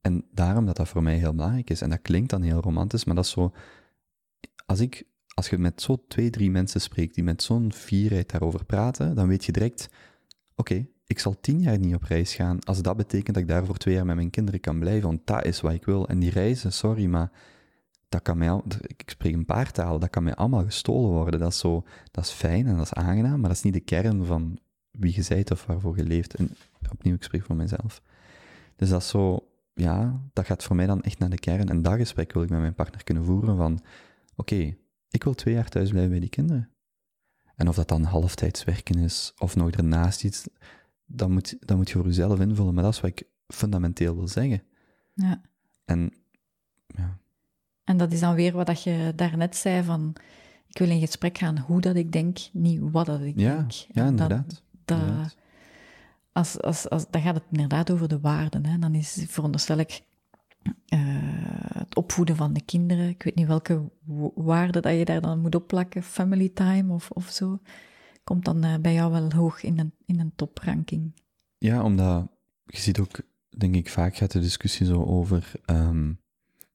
en daarom dat dat voor mij heel belangrijk is. En dat klinkt dan heel romantisch, maar dat is zo... Als, ik, als je met zo twee, drie mensen spreekt die met zo'n fierheid daarover praten, dan weet je direct, oké, ik zal tien jaar niet op reis gaan, als dat betekent dat ik daar voor twee jaar met mijn kinderen kan blijven, want dat is wat ik wil. En die reizen, sorry, maar dat kan mij, ik spreek een paar talen, dat kan mij allemaal gestolen worden. Dat is zo, dat is fijn en dat is aangenaam, maar dat is niet de kern van wie je bent of waarvoor je leeft. En opnieuw, ik spreek voor mezelf. Dus dat is zo, ja, dat gaat voor mij dan echt naar de kern. En dat gesprek wil ik met mijn partner kunnen voeren van, oké, ik wil twee jaar thuis blijven bij die kinderen. En of dat dan halftijds werken is, of nog ernaast iets, dat moet, dat moet je voor jezelf invullen. Maar dat is wat ik fundamenteel wil zeggen. Ja. En, ja. En dat is dan weer wat je daarnet zei van, ik wil in gesprek gaan hoe dat ik denk, niet wat dat ik ja, denk. Ja, inderdaad. Dat, inderdaad. Als, als, als, dan gaat het inderdaad over de waarden. Hè. Dan is, veronderstel ik, uh, het opvoeden van de kinderen. Ik weet niet welke waarden dat je daar dan moet opplakken. Family time of, of zo. Komt dan uh, bij jou wel hoog in een, in een topranking. Ja, omdat je ziet ook, denk ik, vaak gaat de discussie zo over um,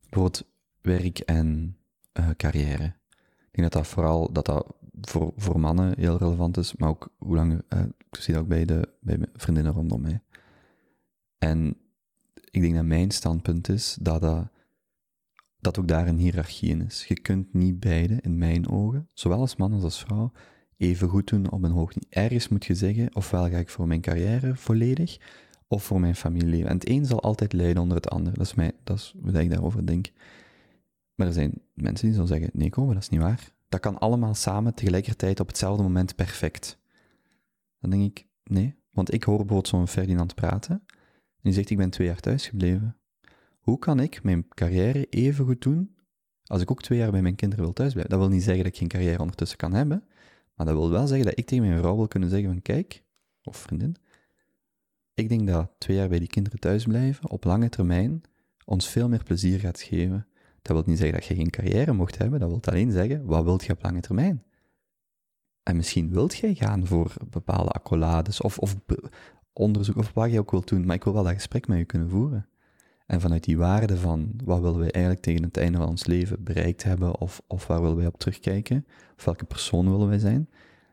bijvoorbeeld werk en uh, carrière. Ik denk dat dat vooral dat dat voor, voor mannen heel relevant is, maar ook hoe lang, ik zie dat ook bij, de, bij mijn vriendinnen rondom mij. En ik denk dat mijn standpunt is dat, dat, dat ook daar een hiërarchie in is. Je kunt niet beide, in mijn ogen, zowel als man als als vrouw, even goed doen op een hoog niveau. Ergens moet je zeggen, ofwel ga ik voor mijn carrière volledig, of voor mijn familie. En het een zal altijd leiden onder het ander. Dat is, mij, dat is wat ik daarover denk. Maar er zijn mensen die zullen zeggen, nee komen, dat is niet waar. Dat kan allemaal samen tegelijkertijd op hetzelfde moment perfect. Dan denk ik, nee. Want ik hoor bijvoorbeeld zo'n Ferdinand praten. Die zegt, ik ben twee jaar thuis gebleven. Hoe kan ik mijn carrière even goed doen als ik ook twee jaar bij mijn kinderen wil thuisblijven? Dat wil niet zeggen dat ik geen carrière ondertussen kan hebben. Maar dat wil wel zeggen dat ik tegen mijn vrouw wil kunnen zeggen van, kijk, of vriendin, ik denk dat twee jaar bij die kinderen thuisblijven op lange termijn ons veel meer plezier gaat geven dat wil niet zeggen dat je geen carrière mocht hebben, dat wil alleen zeggen, wat wilt je op lange termijn? En misschien wilt jij gaan voor bepaalde accolades of, of onderzoek of wat je ook wilt doen, maar ik wil wel dat gesprek met je kunnen voeren. En vanuit die waarde van wat willen wij eigenlijk tegen het einde van ons leven bereikt hebben, of, of waar willen wij op terugkijken, of welke persoon willen wij zijn,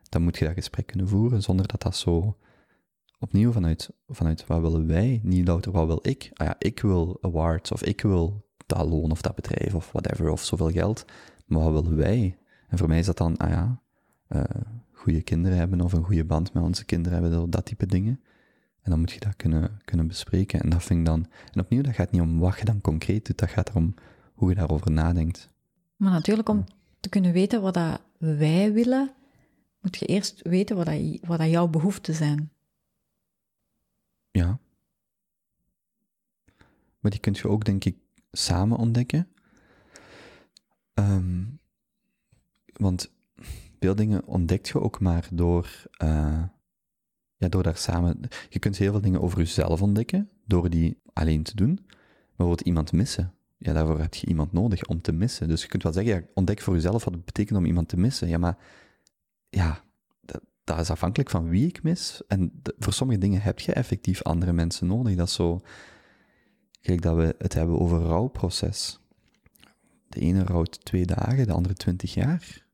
dan moet je dat gesprek kunnen voeren zonder dat dat zo opnieuw vanuit, vanuit wat willen wij, niet louter wat wil ik. Ah ja, ik wil awards of ik wil dat loon of dat bedrijf of whatever, of zoveel geld. Maar wat willen wij? En voor mij is dat dan, ah ja, uh, goede kinderen hebben of een goede band met onze kinderen hebben, dat type dingen. En dan moet je dat kunnen, kunnen bespreken. En dat vind ik dan, en opnieuw, dat gaat niet om wat je dan concreet doet, dat gaat erom hoe je daarover nadenkt. Maar natuurlijk, om te kunnen weten wat dat wij willen, moet je eerst weten wat, dat, wat dat jouw behoeften zijn. Ja. Maar die kun je ook, denk ik, samen ontdekken. Um, want veel dingen ontdekt je ook maar door, uh, ja, door daar samen. Je kunt heel veel dingen over jezelf ontdekken door die alleen te doen. Maar bijvoorbeeld iemand missen. ja, daarvoor heb je iemand nodig om te missen. Dus je kunt wel zeggen, ja, ontdek voor jezelf wat het betekent om iemand te missen. Ja, maar ja, dat, dat is afhankelijk van wie ik mis. En voor sommige dingen heb je effectief andere mensen nodig. Dat is zo, kijk, dat we het hebben over rouwproces. De ene rouwt twee dagen, de andere twintig jaar.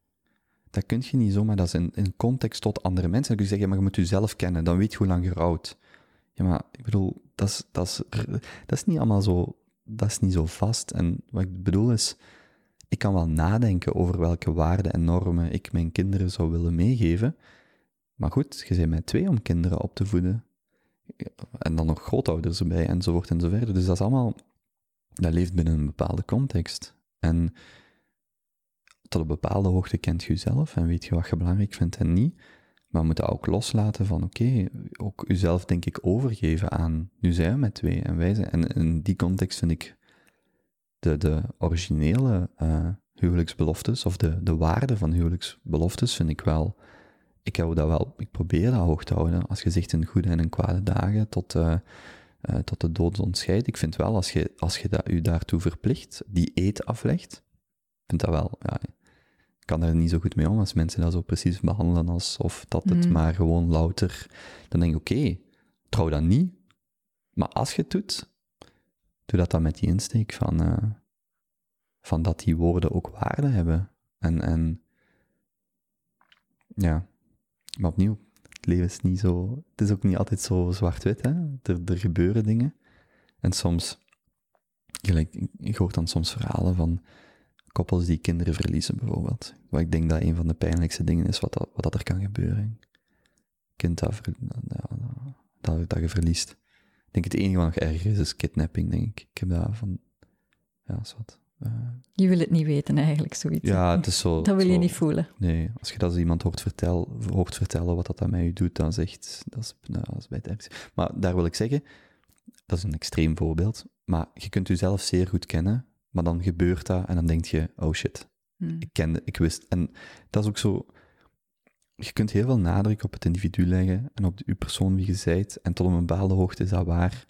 Dat kun je niet zomaar, dat is in, context tot andere mensen. Dan kun je zeggen, maar je moet jezelf kennen, dan weet je hoe lang je rouwt. Ja, maar ik bedoel, dat is, dat is, dat is niet allemaal zo, dat is niet zo vast. En wat ik bedoel is, ik kan wel nadenken over welke waarden en normen ik mijn kinderen zou willen meegeven. Maar goed, je bent met twee om kinderen op te voeden. En dan nog grootouders erbij, enzovoort enzoverder. Dus dat is allemaal, dat leeft binnen een bepaalde context. En tot een bepaalde hoogte kent je jezelf en weet je wat je belangrijk vindt en niet. Maar we moeten ook loslaten van, oké, ook uzelf denk ik overgeven aan, nu zijn we met twee en wij zijn, en in die context vind ik de, de originele uh, huwelijksbeloftes, of de, de waarde van huwelijksbeloftes, vind ik wel, ik hou dat wel, ik probeer dat hoog te houden, als je zegt in goede en in kwade dagen, tot, uh, uh, tot de dood ontscheidt. Ik vind wel, als je, als je dat, u daartoe verplicht, die eet aflegt, vind dat wel, ja, kan er niet zo goed mee om als mensen dat zo precies behandelen alsof dat het Mm. maar gewoon louter... Dan denk ik, oké, trouw dat niet. Maar als je het doet, doe dat dan met die insteek van, eh, van dat die woorden ook waarde hebben. En, en ja, maar opnieuw, het leven is niet zo... Het is ook niet altijd zo zwart-wit, hè. Er, er gebeuren dingen. En soms... Gelijk, ik- ik hoor dan soms verhalen van koppels die kinderen verliezen, bijvoorbeeld. Wat ik denk dat een van de pijnlijkste dingen is wat, dat, wat dat er kan gebeuren. Kind dat, ver- dat, dat, dat je verliest. Ik denk het enige wat nog erger is, is kidnapping, denk ik. Ik heb daar van... Ja, is wat. eh, Je wil het niet weten eigenlijk, zoiets. ja, het is zo... dat wil je niet voelen. Nee, als je dat als iemand hoort, vertel, hoort vertellen wat dat aan mij doet, dan zegt dat is, nou, dat is bij het ergste. Maar daar wil ik zeggen, dat is een extreem voorbeeld, maar je kunt jezelf zeer goed kennen, maar dan gebeurt dat en dan denk je, oh shit, Hm. ik kende, ik wist. En dat is ook zo, je kunt heel veel nadruk op het individu leggen en op de, uw persoon wie je zijt, en tot een bepaalde hoogte is dat waar.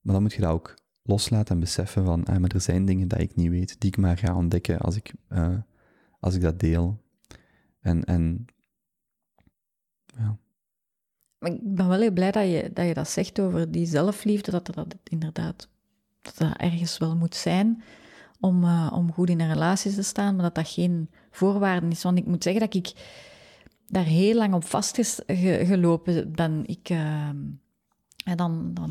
Maar dan moet je dat ook loslaten en beseffen van, ah, maar er zijn dingen dat ik niet weet, die ik maar ga ontdekken als ik, eh, als ik dat deel. En, en ja, Maar ik ben wel heel blij dat je, dat je dat zegt over die zelfliefde, dat er dat inderdaad dat dat ergens wel moet zijn om, eh, om goed in een relatie te staan, maar dat dat geen voorwaarde is. Want ik moet zeggen dat ik daar heel lang op vastgelopen ben. Ik, en dan, dan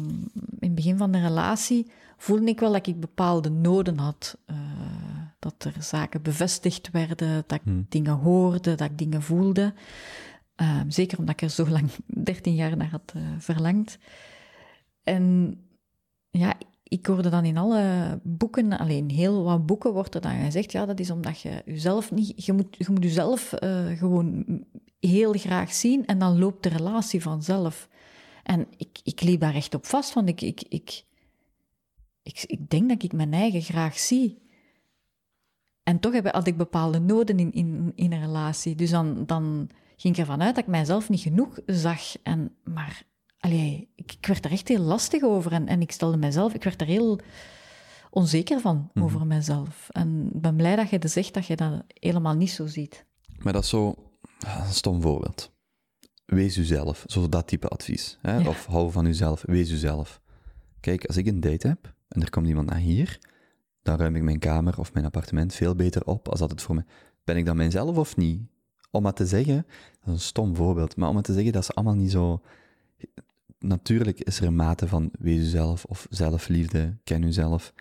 in het begin van de relatie voelde ik wel dat ik bepaalde noden had. eh, dat er zaken bevestigd werden, dat ik Hmm. dingen hoorde, dat ik dingen voelde. Eh, zeker omdat ik er zo lang, [LAUGHS] 13 jaar naar had verlangd. En ja, ik hoorde dan in alle boeken, alleen heel wat boeken wordt er dan gezegd, ja, dat is omdat je jezelf niet, je moet, je moet jezelf eh, gewoon heel graag zien en dan loopt de relatie vanzelf. En ik, ik liep daar echt op vast, want ik, ik, ik, ik, ik denk dat ik mijn eigen graag zie. En toch heb, had ik bepaalde noden in, in, in een relatie. Dus dan, dan ging ik ervan uit dat ik mijzelf niet genoeg zag. En, maar allee, ik, ik werd er echt heel lastig over. En, en ik stelde mezelf, ik werd er heel onzeker van Mhm. over mezelf. En ik ben blij dat je zegt dat je dat helemaal niet zo ziet. Maar dat is zo een stom voorbeeld. Wees uzelf, zo dat type advies. Hè? Ja. Of hou van uzelf, wees uzelf. Kijk, als ik een date heb en er komt iemand naar hier, dan ruim ik mijn kamer of mijn appartement veel beter op als dat het voor me... Ben ik dan mijzelf of niet? Om maar te zeggen, dat is een stom voorbeeld, maar om maar te zeggen, dat is allemaal niet zo... Natuurlijk is er een mate van wees uzelf of zelfliefde, ken uzelf.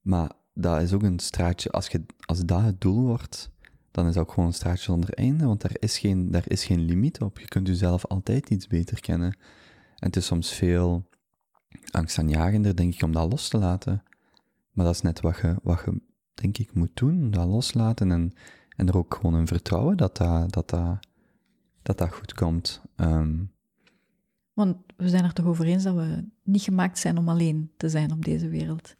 Maar dat is ook een straatje, als, je, als dat het doel wordt, dan is dat ook gewoon een straatje zonder einde, want daar is geen, daar is geen limiet op. Je kunt jezelf altijd iets beter kennen. En het is soms veel angstaanjagender, denk ik, om dat los te laten. Maar dat is net wat je, wat je denk ik, moet doen, dat loslaten en, en er ook gewoon in vertrouwen dat dat, dat, dat, dat, goed komt. Ehm, Want we zijn er toch over eens dat we niet gemaakt zijn om alleen te zijn op deze wereld.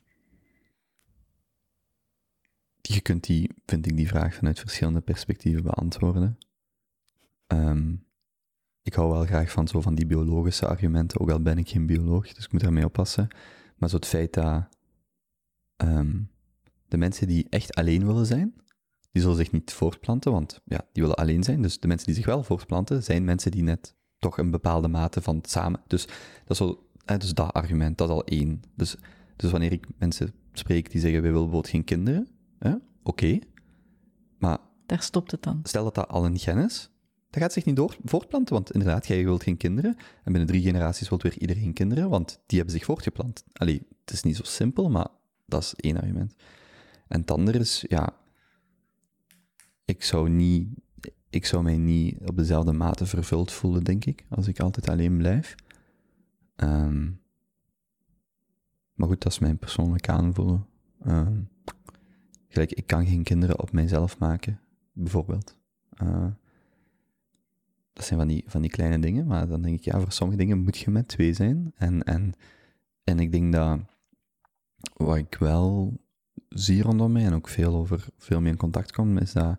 je kunt die, vind ik, die vraag vanuit verschillende perspectieven beantwoorden. Ehm, ik hou wel graag van zo van die biologische argumenten, ook al ben ik geen bioloog, dus ik moet daarmee oppassen. Maar zo het feit dat, ehm, de mensen die echt alleen willen zijn, die zullen zich niet voortplanten, want ja, die willen alleen zijn. Dus de mensen die zich wel voortplanten, zijn mensen die net toch een bepaalde mate van samen. Dus dat is, wel, dus dat argument, dat is al één. Dus, dus wanneer ik mensen spreek die zeggen, wij willen bijvoorbeeld geen kinderen, oké. Maar... Daar stopt het dan. Stel dat dat al een gen is, dat gaat zich niet door, voortplanten, want inderdaad, jij wilt geen kinderen, en binnen drie generaties wilt weer iedereen kinderen, want die hebben zich voortgeplant. Allee, het is niet zo simpel, maar dat is één argument. En het andere is, ja, ik zou, niet, ik zou mij niet op dezelfde mate vervuld voelen, denk ik, als ik altijd alleen blijf. Um, maar goed, dat is mijn persoonlijke aanvoelen. Um, gelijk, ik kan geen kinderen op mijzelf maken, bijvoorbeeld. Uh, dat zijn van die, van die kleine dingen, maar dan denk ik, ja, voor sommige dingen moet je met twee zijn. En, en, en ik denk dat wat ik wel zie rondom mij en ook veel over veel meer in contact kom, is dat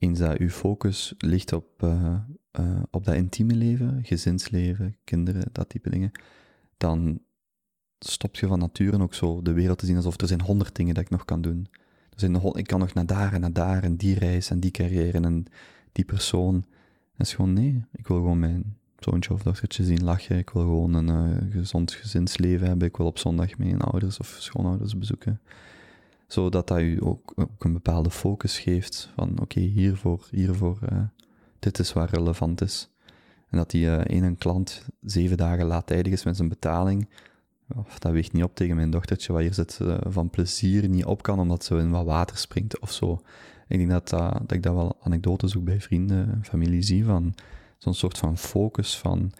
eens dat uw focus ligt op, uh, uh, op dat intieme leven, gezinsleven, kinderen, dat type dingen, dan stopt je van nature ook zo de wereld te zien alsof er zijn honderd dingen dat ik nog kan doen. Er zijn ik kan nog naar daar en naar daar en die reis en die carrière en die persoon. En is gewoon nee, ik wil gewoon mijn zoontje of dochtertje zien lachen. Ik wil gewoon een uh, gezond gezinsleven hebben. Ik wil op zondag mijn ouders of schoonouders bezoeken zodat dat u ook, een bepaalde focus geeft van oké, hiervoor, hiervoor, uh, dit is wat relevant is. En dat die uh, ene klant zeven dagen laattijdig is met zijn betaling, of dat weegt niet op tegen mijn dochtertje wat hier zit uh, van plezier niet op kan omdat ze in wat water springt of zo. Ik denk dat, dat ik dat wel anekdotes ook bij vrienden en familie zie van zo'n soort van focus van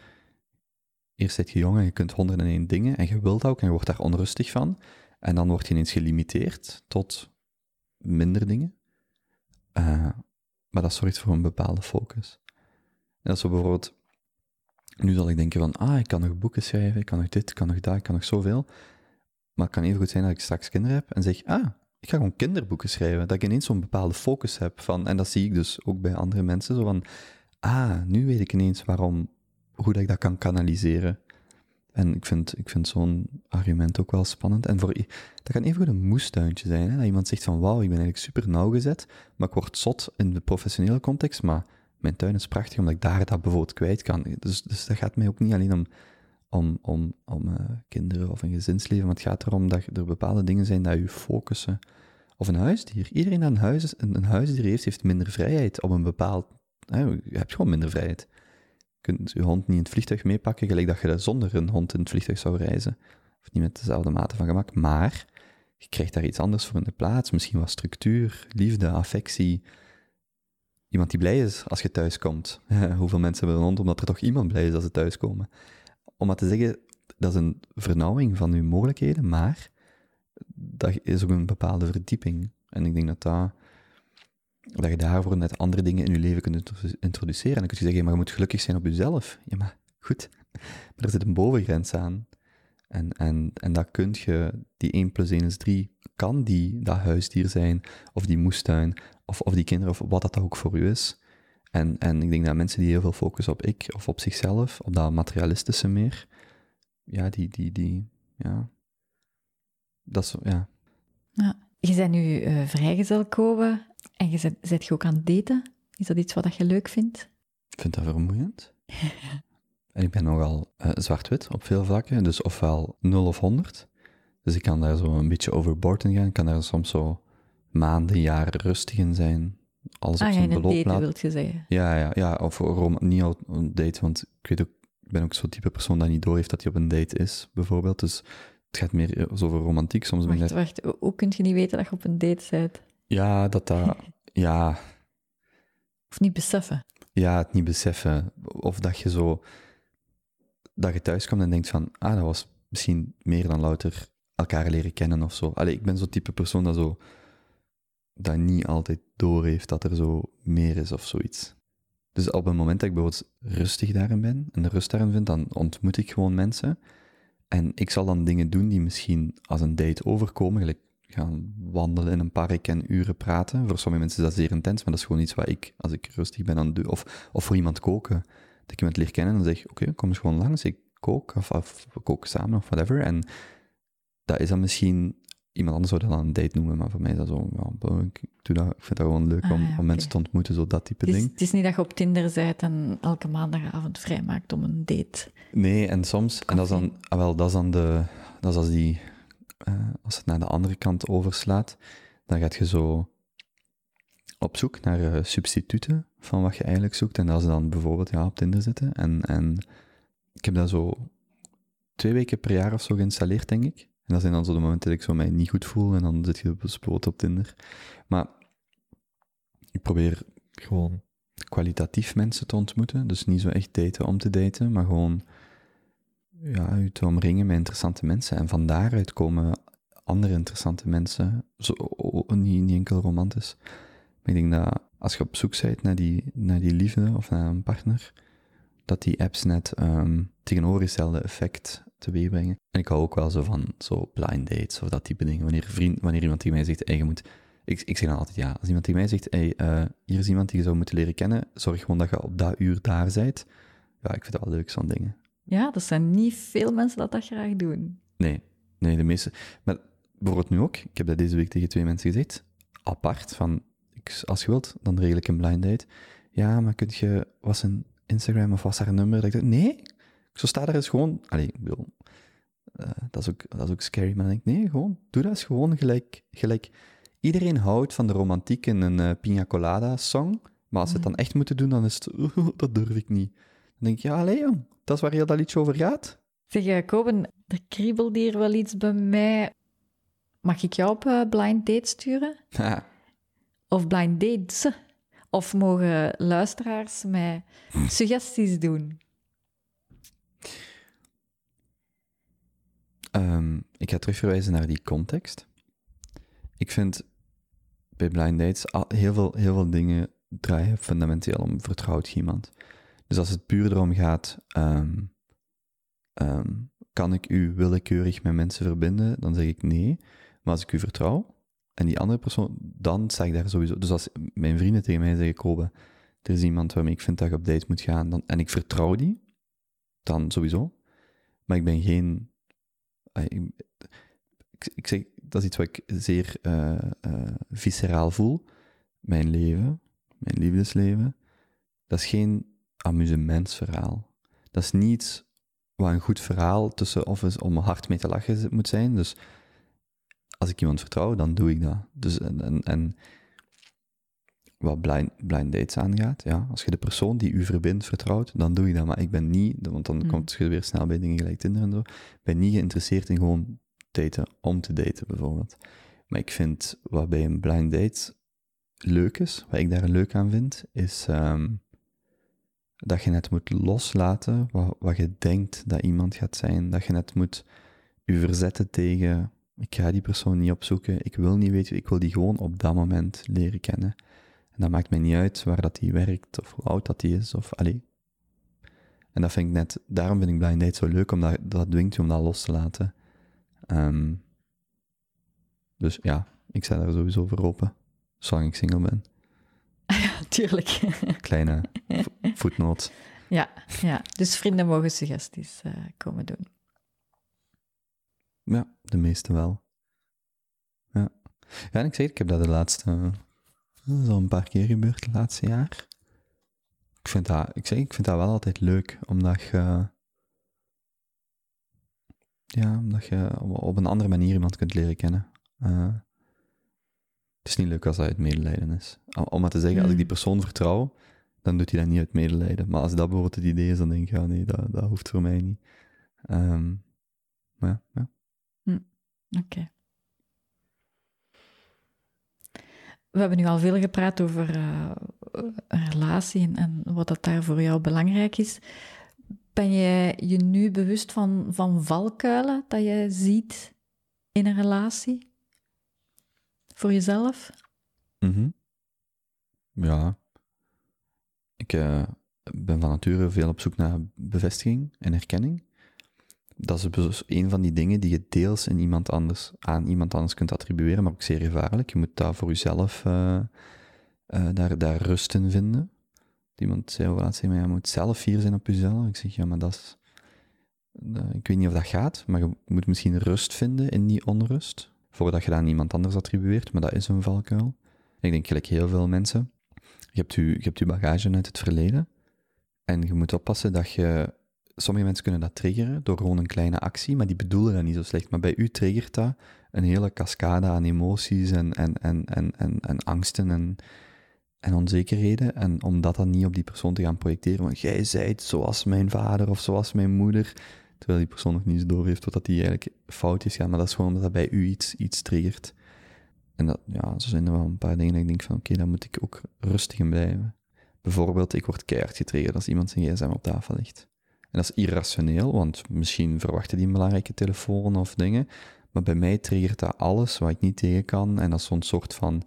eerst zit je jong en je kunt honderden en één dingen en je wilt ook en je wordt daar onrustig van. En dan word je ineens gelimiteerd tot minder dingen. Uh, maar dat zorgt voor een bepaalde focus. En zo bijvoorbeeld, nu zal ik denken van, ah, ik kan nog boeken schrijven, ik kan nog dit, ik kan nog dat, ik kan nog zoveel. Maar het kan even goed zijn dat ik straks kinderen heb en zeg, ah, ik ga gewoon kinderboeken schrijven. Dat ik ineens zo'n bepaalde focus heb van, en dat zie ik dus ook bij andere mensen, zo van, ah, nu weet ik ineens waarom, hoe dat ik dat kan kanaliseren. En ik vind, ik vind zo'n argument ook wel spannend. En voor, dat kan even een moestuintje zijn. Hè? Dat iemand zegt van, wauw, ik ben eigenlijk super nauwgezet, maar ik word zot in de professionele context, maar mijn tuin is prachtig omdat ik daar dat bijvoorbeeld kwijt kan. Dus, dus dat gaat mij ook niet alleen om, om, om, om uh, kinderen of een gezinsleven, maar het gaat erom dat er bepaalde dingen zijn dat je focussen. Of een huisdier. Iedereen dat een, huis, een huisdier heeft, heeft minder vrijheid op een bepaald... Hè, je hebt gewoon minder vrijheid kunt je hond niet in het vliegtuig meepakken, gelijk dat je zonder een hond in het vliegtuig zou reizen. Of niet met dezelfde mate van gemak. Maar je krijgt daar iets anders voor in de plaats. Misschien wat structuur, liefde, affectie. Iemand die blij is als je thuis komt. [LAUGHS] Hoeveel mensen hebben een hond omdat er toch iemand blij is als ze thuiskomen. Om maar te zeggen, dat is een vernauwing van uw mogelijkheden, maar dat is ook een bepaalde verdieping. En ik denk dat dat dat je daarvoor net andere dingen in je leven kunt introduceren. En dan kun je zeggen, maar je moet gelukkig zijn op jezelf. Ja, maar goed. [LAUGHS] Maar er zit een bovengrens aan. En, en, en dat kun je, die 1 plus 1 is 3, kan die dat huisdier zijn, of die moestuin, of, of die kinderen, of wat dat ook voor u is. En, en ik denk dat mensen die heel veel focussen op ik, of op zichzelf, op dat materialistische meer, ja, die, die, die, ja, dat is, ja. Ja, je bent nu uh, vrijgezel komen en je zet, zet je ook aan het daten? Is dat iets wat je leuk vindt? Ik vind dat vermoeiend. [LAUGHS] en ik ben nogal uh, zwart-wit op veel vlakken, dus ofwel 0 of 100. Dus ik kan daar zo een beetje overboord in gaan. Ik kan daar soms zo maanden, jaren rustig in zijn. Alles ah, op zijn beloop daten, wilt je zeggen? Ja, ja, ja. Of niet op een date, want ik weet ook, ik ben ook zo'n type persoon dat niet door heeft dat hij op een date is, bijvoorbeeld. Dus het gaat meer over romantiek. Soms wacht, ben ik... wacht, hoe kun je niet weten dat je op een date bent? Ja, dat dat... ja... Of niet beseffen. Ja, het niet beseffen. Of dat je zo... Dat je thuis komt en denkt van... Ah, dat was misschien meer dan louter elkaar leren kennen of zo. Allee, ik ben zo'n type persoon dat zo... Dat niet altijd door heeft dat er zo meer is of zoiets. Dus op het moment dat ik bijvoorbeeld rustig daarin ben en de rust daarin vind, dan ontmoet ik gewoon mensen. En ik zal dan dingen doen die misschien als een date overkomen, gelijk gaan wandelen in een park en uren praten. Voor sommige mensen is dat zeer intens, maar dat is gewoon iets wat ik, als ik rustig ben aan het doen, of, of voor iemand koken, dat ik iemand leer kennen en zeg, oké, kom eens gewoon langs, ik kook, of, of we koken samen, of whatever. En dat is dan misschien iemand anders zou dat dan een date noemen, maar voor mij is dat zo, ja, ik, doe dat, ik vind dat gewoon leuk Ah, om, ja, om mensen te ontmoeten, zo dat type ding. het is niet dat je op Tinder bent en elke maandagavond vrijmaakt om een date. Nee, en soms, en dat is dan, ah, wel, dat is dan de, dat is als die, eh, als het naar de andere kant overslaat, dan gaat je zo op zoek naar eh, substituten van wat je eigenlijk zoekt. En dat is dan bijvoorbeeld ja, op Tinder zitten. En, en ik heb dat zo twee weken per jaar of zo geïnstalleerd, denk ik. En dat zijn dan zo de momenten dat ik zo mij niet goed voel en dan zit je bespoot op Tinder. Maar ik probeer gewoon kwalitatief mensen te ontmoeten. Dus niet zo echt daten om te daten, maar gewoon ja, je te omringen met interessante mensen. En van daaruit komen andere interessante mensen. Zo, niet, niet enkel romantisch. Maar ik denk dat als je op zoek bent naar die, naar die liefde of naar een partner, dat die apps net ehm tegenovergestelde effect teweeg brengen. En ik hou ook wel zo van zo blind dates of dat type dingen. Wanneer, vriend, wanneer iemand tegen mij zegt, hey, je moet... Ik, ik zeg dan altijd ja. Als iemand tegen mij zegt, hey, eh, hier is iemand die je zou moeten leren kennen, zorg gewoon dat je op dat uur daar bent. Ja, ik vind dat wel leuk, zo'n dingen. Ja, er zijn niet veel mensen dat dat graag doen. Nee, nee, de meeste. Maar bijvoorbeeld nu ook, ik heb dat deze week tegen twee mensen gezegd, apart, van, ik, als je wilt, dan regel ik een blind date. Ja, maar kun je, was een Instagram of was een nummer? Dat ik dacht, nee, zo staat er eens gewoon, allee, ik bedoel, eh, dat, is ook, dat is ook scary, maar dan denk ik, nee, gewoon, doe dat eens gewoon gelijk, gelijk. Iedereen houdt van de romantiek in een eh, pina colada song, maar als ze het dan echt moeten doen, dan is het, [LAUGHS] "Oeh, dat durf ik niet. Dan denk ik, ja, allee jong, dat is waar heel dat liedje over gaat. Zeg, eh, Koben, er kriebelt hier wel iets bij mij. Mag ik jou op eh, blind date sturen? Of blind dates? Of mogen luisteraars mij [LAUGHS] suggesties doen? Ehm, ik ga terugverwijzen naar die context. Ik vind bij blind dates al- heel veel, heel veel dingen draaien fundamenteel om vertrouwt je iemand. Dus als het puur erom gaat, ehm, ehm, kan ik u willekeurig met mensen verbinden, dan zeg ik nee. Maar als ik u vertrouw en die andere persoon, dan sta ik daar sowieso. Dus als mijn vrienden tegen mij zeggen, Kobe, er is iemand waarmee ik vind dat je op date moet gaan, dan, en ik vertrouw die, dan sowieso. Maar ik ben geen ik, ik, ik zeg, dat is iets wat ik zeer eh, eh, visceraal voel. Mijn leven, mijn liefdesleven, dat is geen amusementsverhaal. Dat is niet wat een goed verhaal tussen of is om hard mee te lachen moet zijn. Dus als ik iemand vertrouw, dan doe ik dat. Dus, en, en, en wat blind, blind dates aangaat, ja, als je de persoon die u verbindt vertrouwt, dan doe je dat. Maar ik ben niet, want dan Mm. komt je weer snel bij dingen gelijk Tinder en zo, ik ben niet geïnteresseerd in gewoon daten om te daten, bijvoorbeeld. Maar ik vind wat bij een blind date leuk is, wat ik daar leuk aan vind, is ehm, dat je net moet loslaten wat, wat je denkt dat iemand gaat zijn. Dat je net moet je verzetten tegen, ik ga die persoon niet opzoeken, ik wil niet weten, ik wil die gewoon op dat moment leren kennen. En dat maakt mij niet uit waar dat die werkt, of hoe oud dat die is, of allee. En dat vind ik net, daarom vind ik blind date zo leuk, omdat dat dwingt je om dat los te laten. Ehm, dus ja, ik sta daar sowieso voor open, zolang ik single ben. [LAUGHS] Ja, tuurlijk. Kleine [LAUGHS] vo- voetnoot. ja, ja, dus vrienden mogen suggesties eh, komen doen. Ja, de meeste wel. Ja. Ja, en ik zeg, ik heb dat de laatste, dat is al een paar keer gebeurd, het laatste jaar. Ik vind dat, ik zeg, ik vind dat wel altijd leuk, omdat je, ja, omdat je op, een andere manier iemand kunt leren kennen. Eh, het is niet leuk als dat uit medelijden is. Om- maar te zeggen, als ik die Mm. persoon vertrouw, dan doet hij dat niet uit medelijden. Maar als dat bijvoorbeeld het idee is, dan denk ik, ja, nee, dat, dat hoeft voor mij niet. Ehm, maar ja, ja. Oké. We hebben nu al veel gepraat over eh, een relatie en, en wat dat daar voor jou belangrijk is. Ben je je nu bewust van, van valkuilen dat je ziet in een relatie? Voor jezelf? Mhm. Ja. Ik eh, ben van nature veel op zoek naar bevestiging en erkenning. Dat is dus een van die dingen die je deels in iemand anders, aan iemand anders kunt attribueren, maar ook zeer gevaarlijk. Je moet daar voor jezelf eh, eh, daar, daar rust in vinden. Iemand zei over laatst, maar je moet zelf fier zijn op jezelf. Ik zeg, ja, maar dat is... ik weet niet of dat gaat, maar je moet misschien rust vinden in die onrust. Voordat je dat aan iemand anders attribueert, maar dat is een valkuil. Ik denk gelijk heel veel mensen. Je hebt je, je hebt je bagage uit het verleden en je moet oppassen dat je... Sommige mensen kunnen dat triggeren door gewoon een kleine actie, maar die bedoelen dat niet zo slecht. Maar bij u triggert dat een hele cascade aan emoties en, en, en, en, en, en angsten en, en onzekerheden. En om dat dan niet op die persoon te gaan projecteren, want jij zijt zoals mijn vader of zoals mijn moeder, terwijl die persoon nog niet eens door heeft wat die eigenlijk fout is gaan. Maar dat is gewoon omdat dat bij u iets, iets triggert. En dat, ja, zo zijn er wel een paar dingen dat ik denk van, oké, daar moet ik ook rustig in blijven. Bijvoorbeeld, ik word keihard getriggerd als iemand zijn gsm op tafel ligt. En dat is irrationeel, want misschien verwachten die een belangrijke telefoon of dingen. Maar bij mij triggert dat alles wat ik niet tegen kan. En dat is zo'n soort van,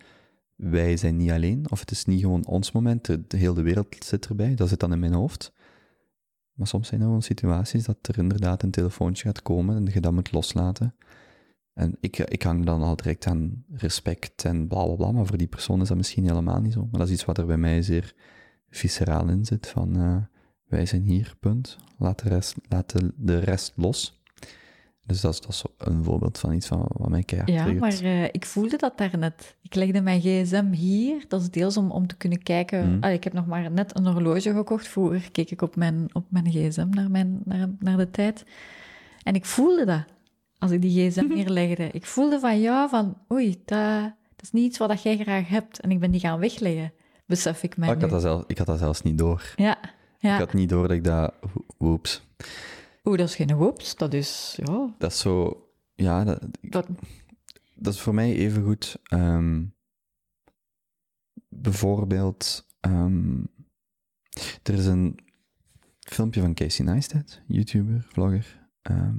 wij zijn niet alleen. Of het is niet gewoon ons moment, de, de hele wereld zit erbij. Dat zit dan in mijn hoofd. Maar soms zijn er gewoon situaties dat er inderdaad een telefoontje gaat komen en je dat moet loslaten. En ik, ik hang dan al direct aan respect en bla bla bla, maar voor die persoon is dat misschien helemaal niet zo. Maar dat is iets wat er bij mij zeer visceraal in zit, van uh, wij zijn hier, punt. Laat de rest, laat de, de rest los. Dus dat is, dat is een voorbeeld van iets van wat mij keihard Ja, triggert. maar uh, ik voelde dat daarnet. Ik legde mijn gsm hier. Dat is deels om, om te kunnen kijken. Mm. Ah, ik heb nog maar net een horloge gekocht. Vroeger keek ik op mijn, op mijn gsm naar, mijn, naar, naar de tijd. En ik voelde dat, als ik die gsm [LAUGHS] neerlegde. Ik voelde van, ja, van, oei, dat, dat is niet iets wat jij graag hebt. En ik ben die gaan wegleggen, besef ik mij Oh, ik, had dat zelf, ik had dat zelfs niet door. Ja, ja. Ik had niet door dat ik dat... Woeps. Oeh, dat is geen whoops. Dat is, ja... Dat is zo... Ja, dat, Dat, dat is voor mij even goed. ehm, bijvoorbeeld, ehm, er is een filmpje van Casey Neistat, YouTuber, vlogger, ehm,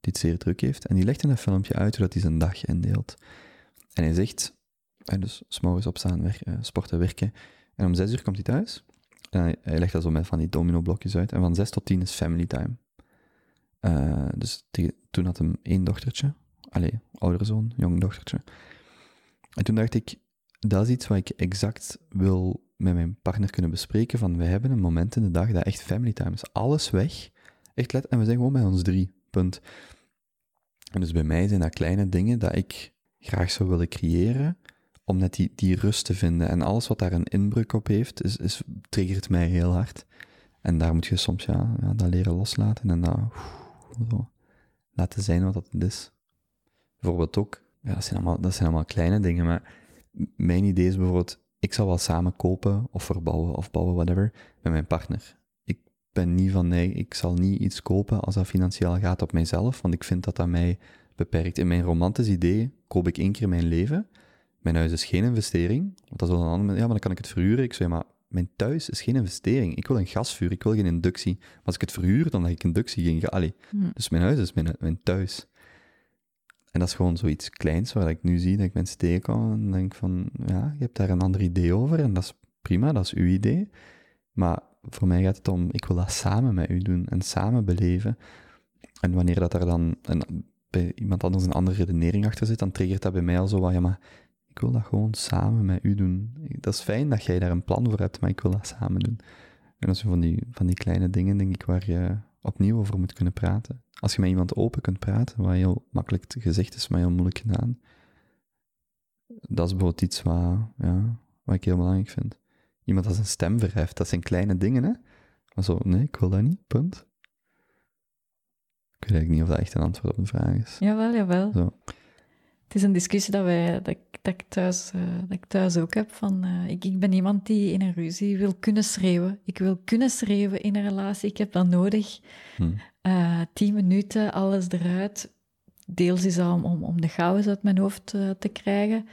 die het zeer druk heeft. En die legt in dat filmpje uit hoe dat hij zijn dag indeelt. En hij zegt, hij dus s'morgens opstaan, wer- eh, sporten, werken. En om zes uur komt hij thuis. En hij, legt dat zo met van die domino-blokjes uit. En van zes tot tien is family time. Eh, dus tegen- toen had hem één dochtertje. Allee, oudere zoon, jong dochtertje. En toen dacht ik, dat is iets wat ik exact wil met mijn partner kunnen bespreken. Van, wij hebben een moment in de dag dat echt family time is. Alles weg. Echt let, en we zijn gewoon bij ons drie. Punt. En dus bij mij zijn dat kleine dingen dat ik graag zou willen creëren, om net die, die rust te vinden. En alles wat daar een inbreuk op heeft, is, is, triggert mij heel hard. En daar moet je soms ja, ja, dat leren loslaten en dat laten zijn wat dat is. Bijvoorbeeld ook, ja, dat, zijn allemaal, dat zijn allemaal kleine dingen, maar mijn idee is bijvoorbeeld, ik zal wel samen kopen of verbouwen of bouwen, whatever, met mijn partner. Ik ben niet van, nee, ik zal niet iets kopen als dat financieel gaat op mijzelf, want ik vind dat dat mij beperkt. In mijn romantisch idee koop ik één keer mijn leven. Mijn huis is geen investering. Want dat is wel een ander, ja, maar dan kan ik het verhuren. Ik zeg, maar mijn thuis is geen investering. Ik wil een gasvuur, ik wil geen inductie. Maar als ik het verhuur, dan leg ik inductie, geen ga- allee. Hm. Dus mijn huis is mijn, mijn thuis. En dat is gewoon zoiets kleins waar ik nu zie dat ik mensen tegenkom en denk van, ja, je hebt daar een ander idee over en dat is prima, dat is uw idee. Maar voor mij gaat het om, ik wil dat samen met u doen en samen beleven. En wanneer dat er dan een, bij iemand anders een andere redenering achter zit, dan triggert dat bij mij al zo wat, ja, maar ik wil dat gewoon samen met u doen. Dat is fijn dat jij daar een plan voor hebt, maar ik wil dat samen doen. En dat zijn van die, van die kleine dingen, denk ik, waar je opnieuw over moet kunnen praten. Als je met iemand open kunt praten, wat heel makkelijk gezegd is, maar heel moeilijk gedaan. Dat is bijvoorbeeld iets wat, ja, wat ik heel belangrijk vind. Iemand als een stem verheft, dat zijn kleine dingen, hè. Maar zo, nee, ik wil dat niet, punt. Ik weet eigenlijk niet of dat echt een antwoord op de vraag is. Jawel, jawel. Zo. Het is een discussie dat, wij, dat, ik, dat, ik, thuis, eh, dat ik thuis ook heb. Van, eh, ik, ik ben iemand die in een ruzie wil kunnen schreeuwen. Ik wil kunnen schreeuwen in een relatie. Ik heb dat nodig. Hm. Eh, tien minuten, alles eruit. Deels is dat om, om, om de chaos uit mijn hoofd te krijgen.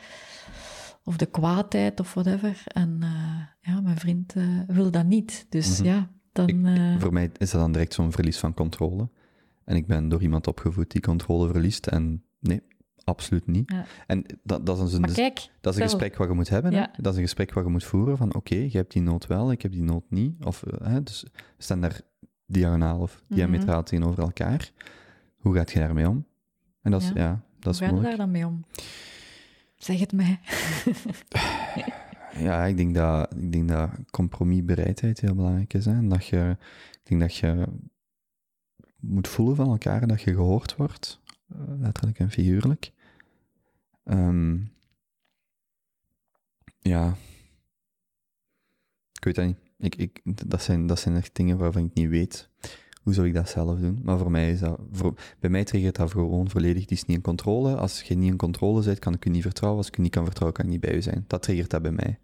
Of de kwaadheid of whatever. En ja, mijn vriend wil dat niet. Dus Mhm. ja, dan... Ik- Voor mij is dat dan direct zo'n verlies van controle. En ik ben door iemand opgevoed die controle verliest. En nee, absoluut niet. Ja. En dat, dat is een, kijk, dat is een gesprek wat je moet hebben. Ja. Dat is een gesprek wat je moet voeren van oké, je hebt die nood wel, ik heb die nood niet. Of, eh, hè, dus staan daar diagonaal of Mhm. diametraal tegenover elkaar. Hoe gaat je daarmee om? En dat is, Ja. ja, dat is hoe ga je daar dan mee om? Zeg het mij. Ja, ik denk dat, ik denk dat compromisbereidheid heel belangrijk is. Hè? En dat je, ik denk dat je moet voelen van elkaar dat je gehoord wordt, eh, letterlijk en figuurlijk. Ehm, ja. Ik weet dat niet. Ik, ik, dat, zijn, dat zijn echt dingen waarvan ik niet weet. Hoe zou ik dat zelf doen? Maar voor mij is dat... Voor, bij mij triggert dat gewoon volledig. Die is niet in controle. Als je niet in controle bent, kan ik je niet vertrouwen. Als ik je niet kan vertrouwen, kan ik niet bij u zijn. Dat triggert dat bij mij.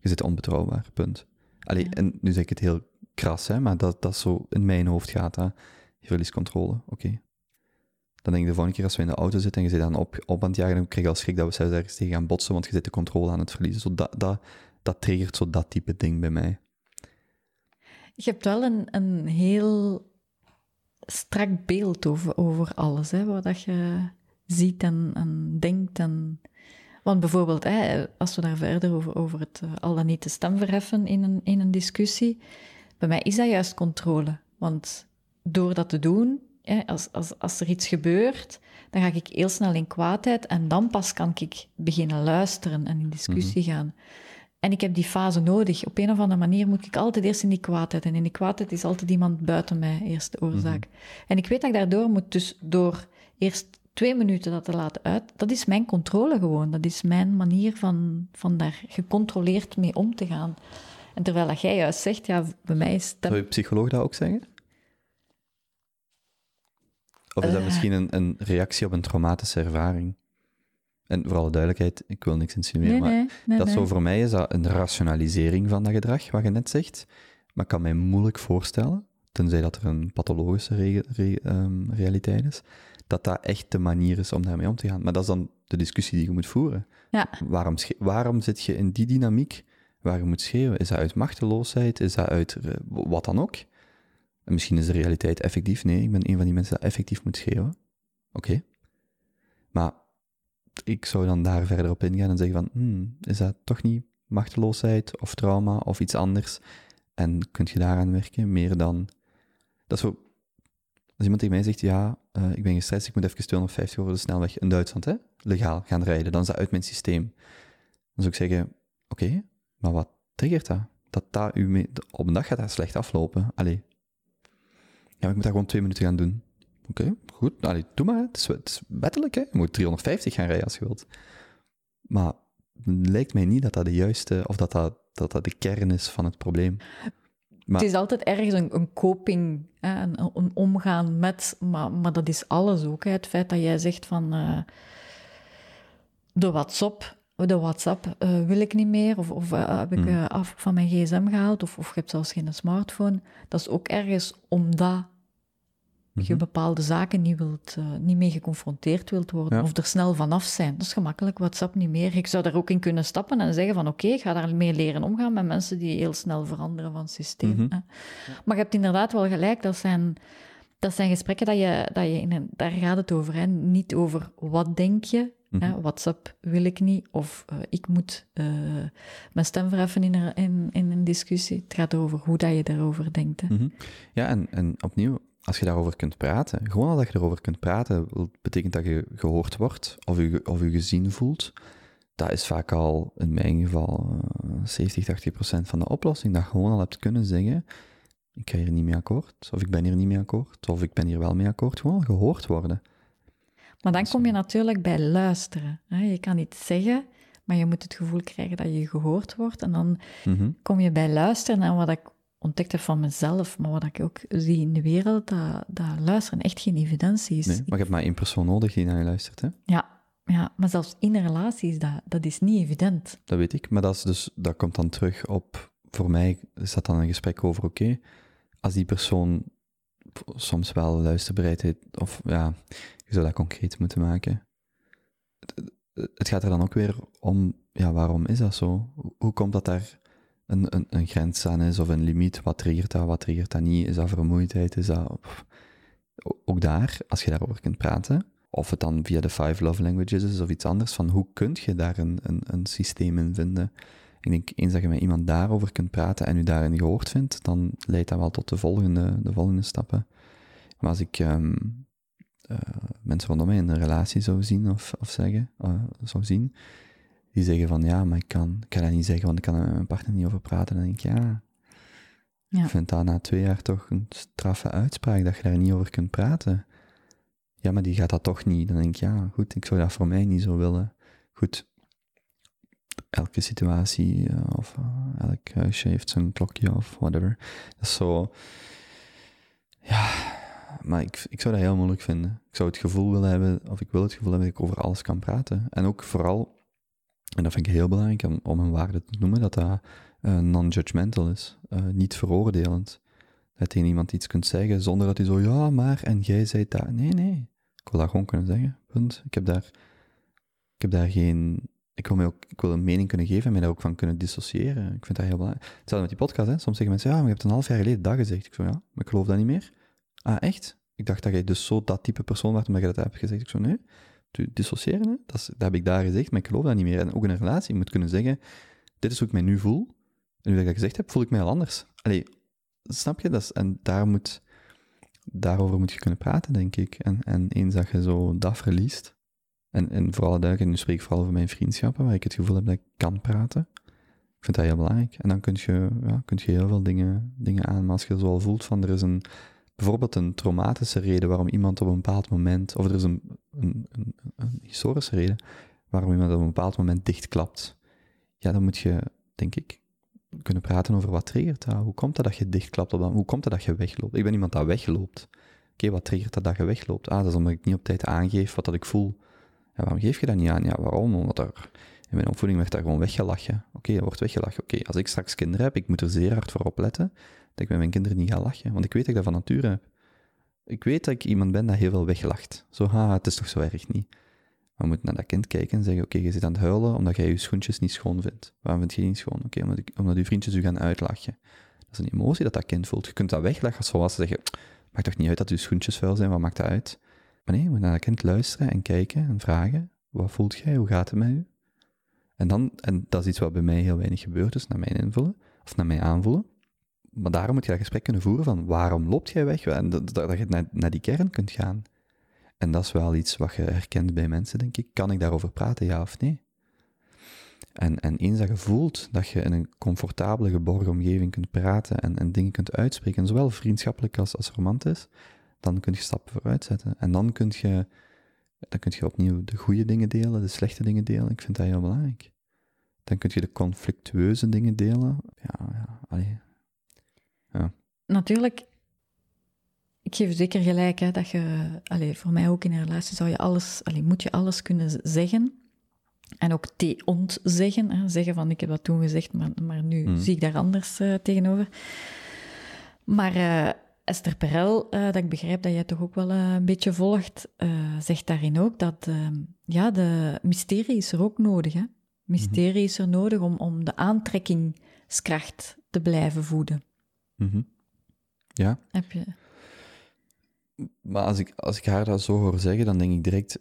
Je zit onbetrouwbaar, punt. Allee, Ja. en nu zeg ik het heel kras, hè, maar dat, dat zo in mijn hoofd gaat. Hè. Je verliest controle, oké. Dan denk ik de volgende keer als we in de auto zitten en je zit dan op, op aan het jagen, dan krijg je al schrik dat we zelfs ergens tegen gaan botsen, want je zit de controle aan het verliezen. Zo dat, dat, dat triggert zo dat type ding bij mij. Je hebt wel een, een heel strak beeld over, over alles, hè, wat je ziet en, en denkt. En... Want bijvoorbeeld, hè, als we daar verder over, over het eh, al dan niet de stem verheffen in een, in een discussie, bij mij is dat juist controle. Want door dat te doen, hè, als, als, als er iets gebeurt, dan ga ik heel snel in kwaadheid en dan pas kan ik beginnen luisteren en in discussie gaan. En ik heb die fase nodig. Op een of andere manier moet ik altijd eerst in die kwaadheid. En in die kwaadheid is altijd iemand buiten mij eerst de oorzaak. En ik weet dat ik daardoor moet, dus door eerst twee minuten dat te laten uit, dat is mijn controle gewoon. Dat is mijn manier van, van daar gecontroleerd mee om te gaan. En terwijl dat jij juist zegt, ja, bij mij is Zou je dat... psycholoog dat ook zeggen? Of is dat Eh. misschien een, een reactie op een traumatische ervaring? En voor alle duidelijkheid, ik wil niks insinueren, Nee, maar nee, dat zo voor mij is dat een rationalisering van dat gedrag, wat je net zegt. Maar ik kan mij moeilijk voorstellen, tenzij dat er een pathologische re- re- ehm, realiteit is, dat dat echt de manier is om daarmee om te gaan. Maar dat is dan de discussie die je moet voeren. Ja, Waarom, waarom zit je in die dynamiek waar je moet schreeuwen? Is dat uit machteloosheid? Is dat uit eh, wat dan ook? En misschien is de realiteit effectief. Nee, ik ben een van die mensen dat effectief moet schreeuwen. Oké. Maar ik zou dan daar verder op ingaan en zeggen van, hmm, is dat toch niet machteloosheid of trauma of iets anders? En kunt je daaraan werken meer dan... Dat zo... Als iemand tegen mij zegt, ja, eh, ik ben gestrest, ik moet even 250 over de snelweg in Duitsland, hè, legaal gaan rijden, dan is dat uit mijn systeem. Dan zou ik zeggen, oké, maar wat triggert dat? Dat dat u mee, op een dag gaat dat slecht aflopen. Allee. Ja, ik moet dat gewoon twee minuten gaan doen. Oké, goed. Allee, doe maar. Het is, het wettelijk, hè. Je moet 350 gaan rijden als je wilt. Maar het lijkt mij niet dat dat de juiste, of dat dat, dat, dat de kern is van het probleem. Maar, Het is altijd ergens een, een coping, hè, een, een omgaan met, maar, maar dat is alles ook. Hè. Het feit dat jij zegt van eh, de WhatsApp, de WhatsApp eh, wil ik niet meer, of, of eh, heb ik Hmm. eh, af van mijn gsm gehaald, of, of je hebt zelfs geen smartphone. Dat is ook ergens omdat je Mhm. bepaalde zaken niet, wilt, niet mee geconfronteerd wilt worden, Ja. of er snel vanaf zijn. Dat is gemakkelijk, WhatsApp niet meer. Ik zou daar ook in kunnen stappen en zeggen van oké, ik ga daarmee leren omgaan met mensen die heel snel veranderen van systeem. Mhm. hè. Maar je hebt inderdaad wel gelijk, dat zijn, dat zijn gesprekken dat je, dat je in een, daar gaat het over. Hè? Niet over wat denk je, Mhm. WhatsApp wil ik niet, of eh, ik moet eh, mijn stem verheffen in, een- in, in een discussie. Het gaat over hoe dat je daarover denkt. Hè? Mhm. Ja, en, en opnieuw, als je daarover kunt praten, gewoon al dat je erover kunt praten, betekent dat je gehoord wordt of je, of je gezien voelt. Dat is vaak al, in mijn geval, eh, 70, 80 procent van de oplossing. Dat je gewoon al hebt kunnen zeggen, ik ga hier niet mee akkoord, of ik ben hier niet mee akkoord, of ik ben hier wel mee akkoord. Gewoon al gehoord worden. Maar dan kom je natuurlijk bij luisteren. Je kan iets zeggen, maar je moet het gevoel krijgen dat je gehoord wordt. En dan Mhm. kom je bij luisteren en wat ik ontdekt heb van mezelf, maar wat ik ook zie in de wereld, dat, dat luisteren echt geen evidentie is. Nee, maar je hebt maar één persoon nodig die naar je luistert, hè? Ja, ja, maar zelfs in een relatie is dat, dat is niet evident. Dat weet ik, maar dat, is dus, dat komt dan terug op, voor mij is dat dan een gesprek over, oké, als die persoon soms wel luisterbereidheid, of ja, je zou dat concreet moeten maken. Het, gaat er dan ook weer om, ja, waarom is dat zo? Hoe- komt dat daar een, een, een grens aan is, of een limiet? Wat triggert dat, wat triggert dat niet? Is dat vermoeidheid? Is dat... Ook daar, als je daarover kunt praten, of het dan via de five love languages is of iets anders, van hoe kun je daar een, een, een systeem in vinden? Ik denk, eens dat je met iemand daarover kunt praten en u daarin gehoord vindt, dan leidt dat wel tot de volgende, de volgende stappen. Maar als ik ehm, eh, mensen rondom mij in een relatie zou zien of, of zeggen, eh, zou zien, die zeggen van, ja, maar ik kan, ik kan dat niet zeggen, want ik kan er met mijn partner niet over praten. Dan denk ik, ja, Ja. ik vind dat na twee jaar toch een straffe uitspraak, dat je daar niet over kunt praten. Ja, maar die gaat dat toch niet. Dan denk ik, ja, goed, ik zou dat voor mij niet zo willen. goed, elke situatie uh, of uh, elk huisje heeft zijn klokje of whatever. Dat is zo, ja, maar ik, ik zou dat heel moeilijk vinden. Ik zou het gevoel willen hebben, of ik wil het gevoel hebben dat ik over alles kan praten. En ook vooral, en dat vind ik heel belangrijk om, om een waarde te noemen, dat dat uh, non-judgmental is, niet veroordelend. Dat je iemand iets kunt zeggen zonder dat hij zo, ja, maar, en jij zei dat. Nee, nee. Ik wil dat gewoon kunnen zeggen. Punt. Ik heb daar, ik heb daar geen, ik wil, ook, ik wil een mening kunnen geven en mij daar ook van kunnen dissociëren. Ik vind dat heel belangrijk. Hetzelfde met die podcast, hè. Soms zeggen mensen, ja, je hebt een half jaar geleden dat gezegd. Ik zo, ja, maar ik geloof dat niet meer. Ah, echt? Ik dacht dat jij dus zo dat type persoon was omdat je dat hebt gezegd. Ik zo, nee. Dissociëren, hè? Dat, dat heb ik daar gezegd, maar ik geloof dat niet meer. En ook in een relatie, moet kunnen zeggen, dit is hoe ik mij nu voel. En nu dat ik dat gezegd heb, voel ik mij al anders. Allee, snap je? Dat en daar moet, daarover moet je kunnen praten, denk ik. En, en eens dat je zo dat verliest, en, vooral duidelijk, en nu spreek ik vooral over mijn vriendschappen, waar ik het gevoel heb dat ik kan praten. Ik vind dat heel belangrijk. En dan kun je, ja, kun je heel veel dingen, dingen aan. Maar als je zo al voelt van er is een, bijvoorbeeld een traumatische reden waarom iemand op een bepaald moment, of er is een, een, een, historische reden waarom iemand op een bepaald moment dichtklapt, ja, dan moet je, denk ik, kunnen praten over wat triggert. Hoe komt dat dat je dichtklapt op dat? Hoe komt dat dat je wegloopt? Ik ben iemand dat wegloopt. Oké, wat triggert dat dat je wegloopt? Ah, dat is omdat ik niet op tijd aangeef wat dat ik voel. Waarom geef je dat niet aan? Ja, waarom? Omdat er in mijn opvoeding werd daar gewoon weggelachen. Oké, er wordt weggelachen. Oké, als ik straks kinderen heb, ik moet er zeer hard voor opletten dat ik met mijn kinderen niet ga lachen. Want ik weet dat ik dat van nature heb. Ik weet dat ik iemand ben dat heel veel weglacht. Zo, ha, het is toch zo erg niet. We moeten naar dat kind kijken en zeggen, oké, je zit aan het huilen omdat jij je schoentjes niet schoon vindt. Waarom vind je die niet schoon? Oké, omdat, omdat je vriendjes u gaan uitlachen. Dat is een emotie dat dat kind voelt. Je kunt dat wegleggen zoals ze zeggen, maakt toch niet uit dat je schoentjes vuil zijn, wat maakt dat uit? Maar nee, we moeten naar dat kind luisteren en kijken en vragen, wat voelt jij, hoe gaat het met u? En dan, en dat is iets wat bij mij heel weinig gebeurt, dus naar mijn invullen, of naar mij aanvoelen. Maar daarom moet je dat gesprek kunnen voeren van, waarom loopt jij weg? En dat, dat je naar, naar die kern kunt gaan. En dat is wel iets wat je herkent bij mensen, denk ik. Kan ik daarover praten, ja of nee? En, en eens dat je voelt dat je in een comfortabele, geborgen omgeving kunt praten en, en dingen kunt uitspreken, zowel vriendschappelijk als, als romantisch, dan kun je stappen vooruit zetten. En dan kun je, dan kun je opnieuw de goede dingen delen, de slechte dingen delen. Ik vind dat heel belangrijk. Dan kun je de conflictueuze dingen delen. Ja, ja, allee. ja. Natuurlijk ik geef zeker gelijk, hè, dat je, allez, voor mij ook in een relatie zou je alles, allez, moet je alles kunnen zeggen. En ook te ontzeggen, hè, zeggen van ik heb dat toen gezegd, maar, maar nu hmm. zie ik daar anders uh, tegenover. Maar uh, Esther Perel, uh, dat ik begrijp dat jij toch ook wel een beetje volgt, zegt daarin ook dat ehm, ja, de mysterie is er ook nodig. Hè? Mysterie is er nodig om, om de aantrekkingskracht te blijven voeden. Mm Ja. Heb je... Maar als ik, als ik haar dat zo hoor zeggen, dan denk ik direct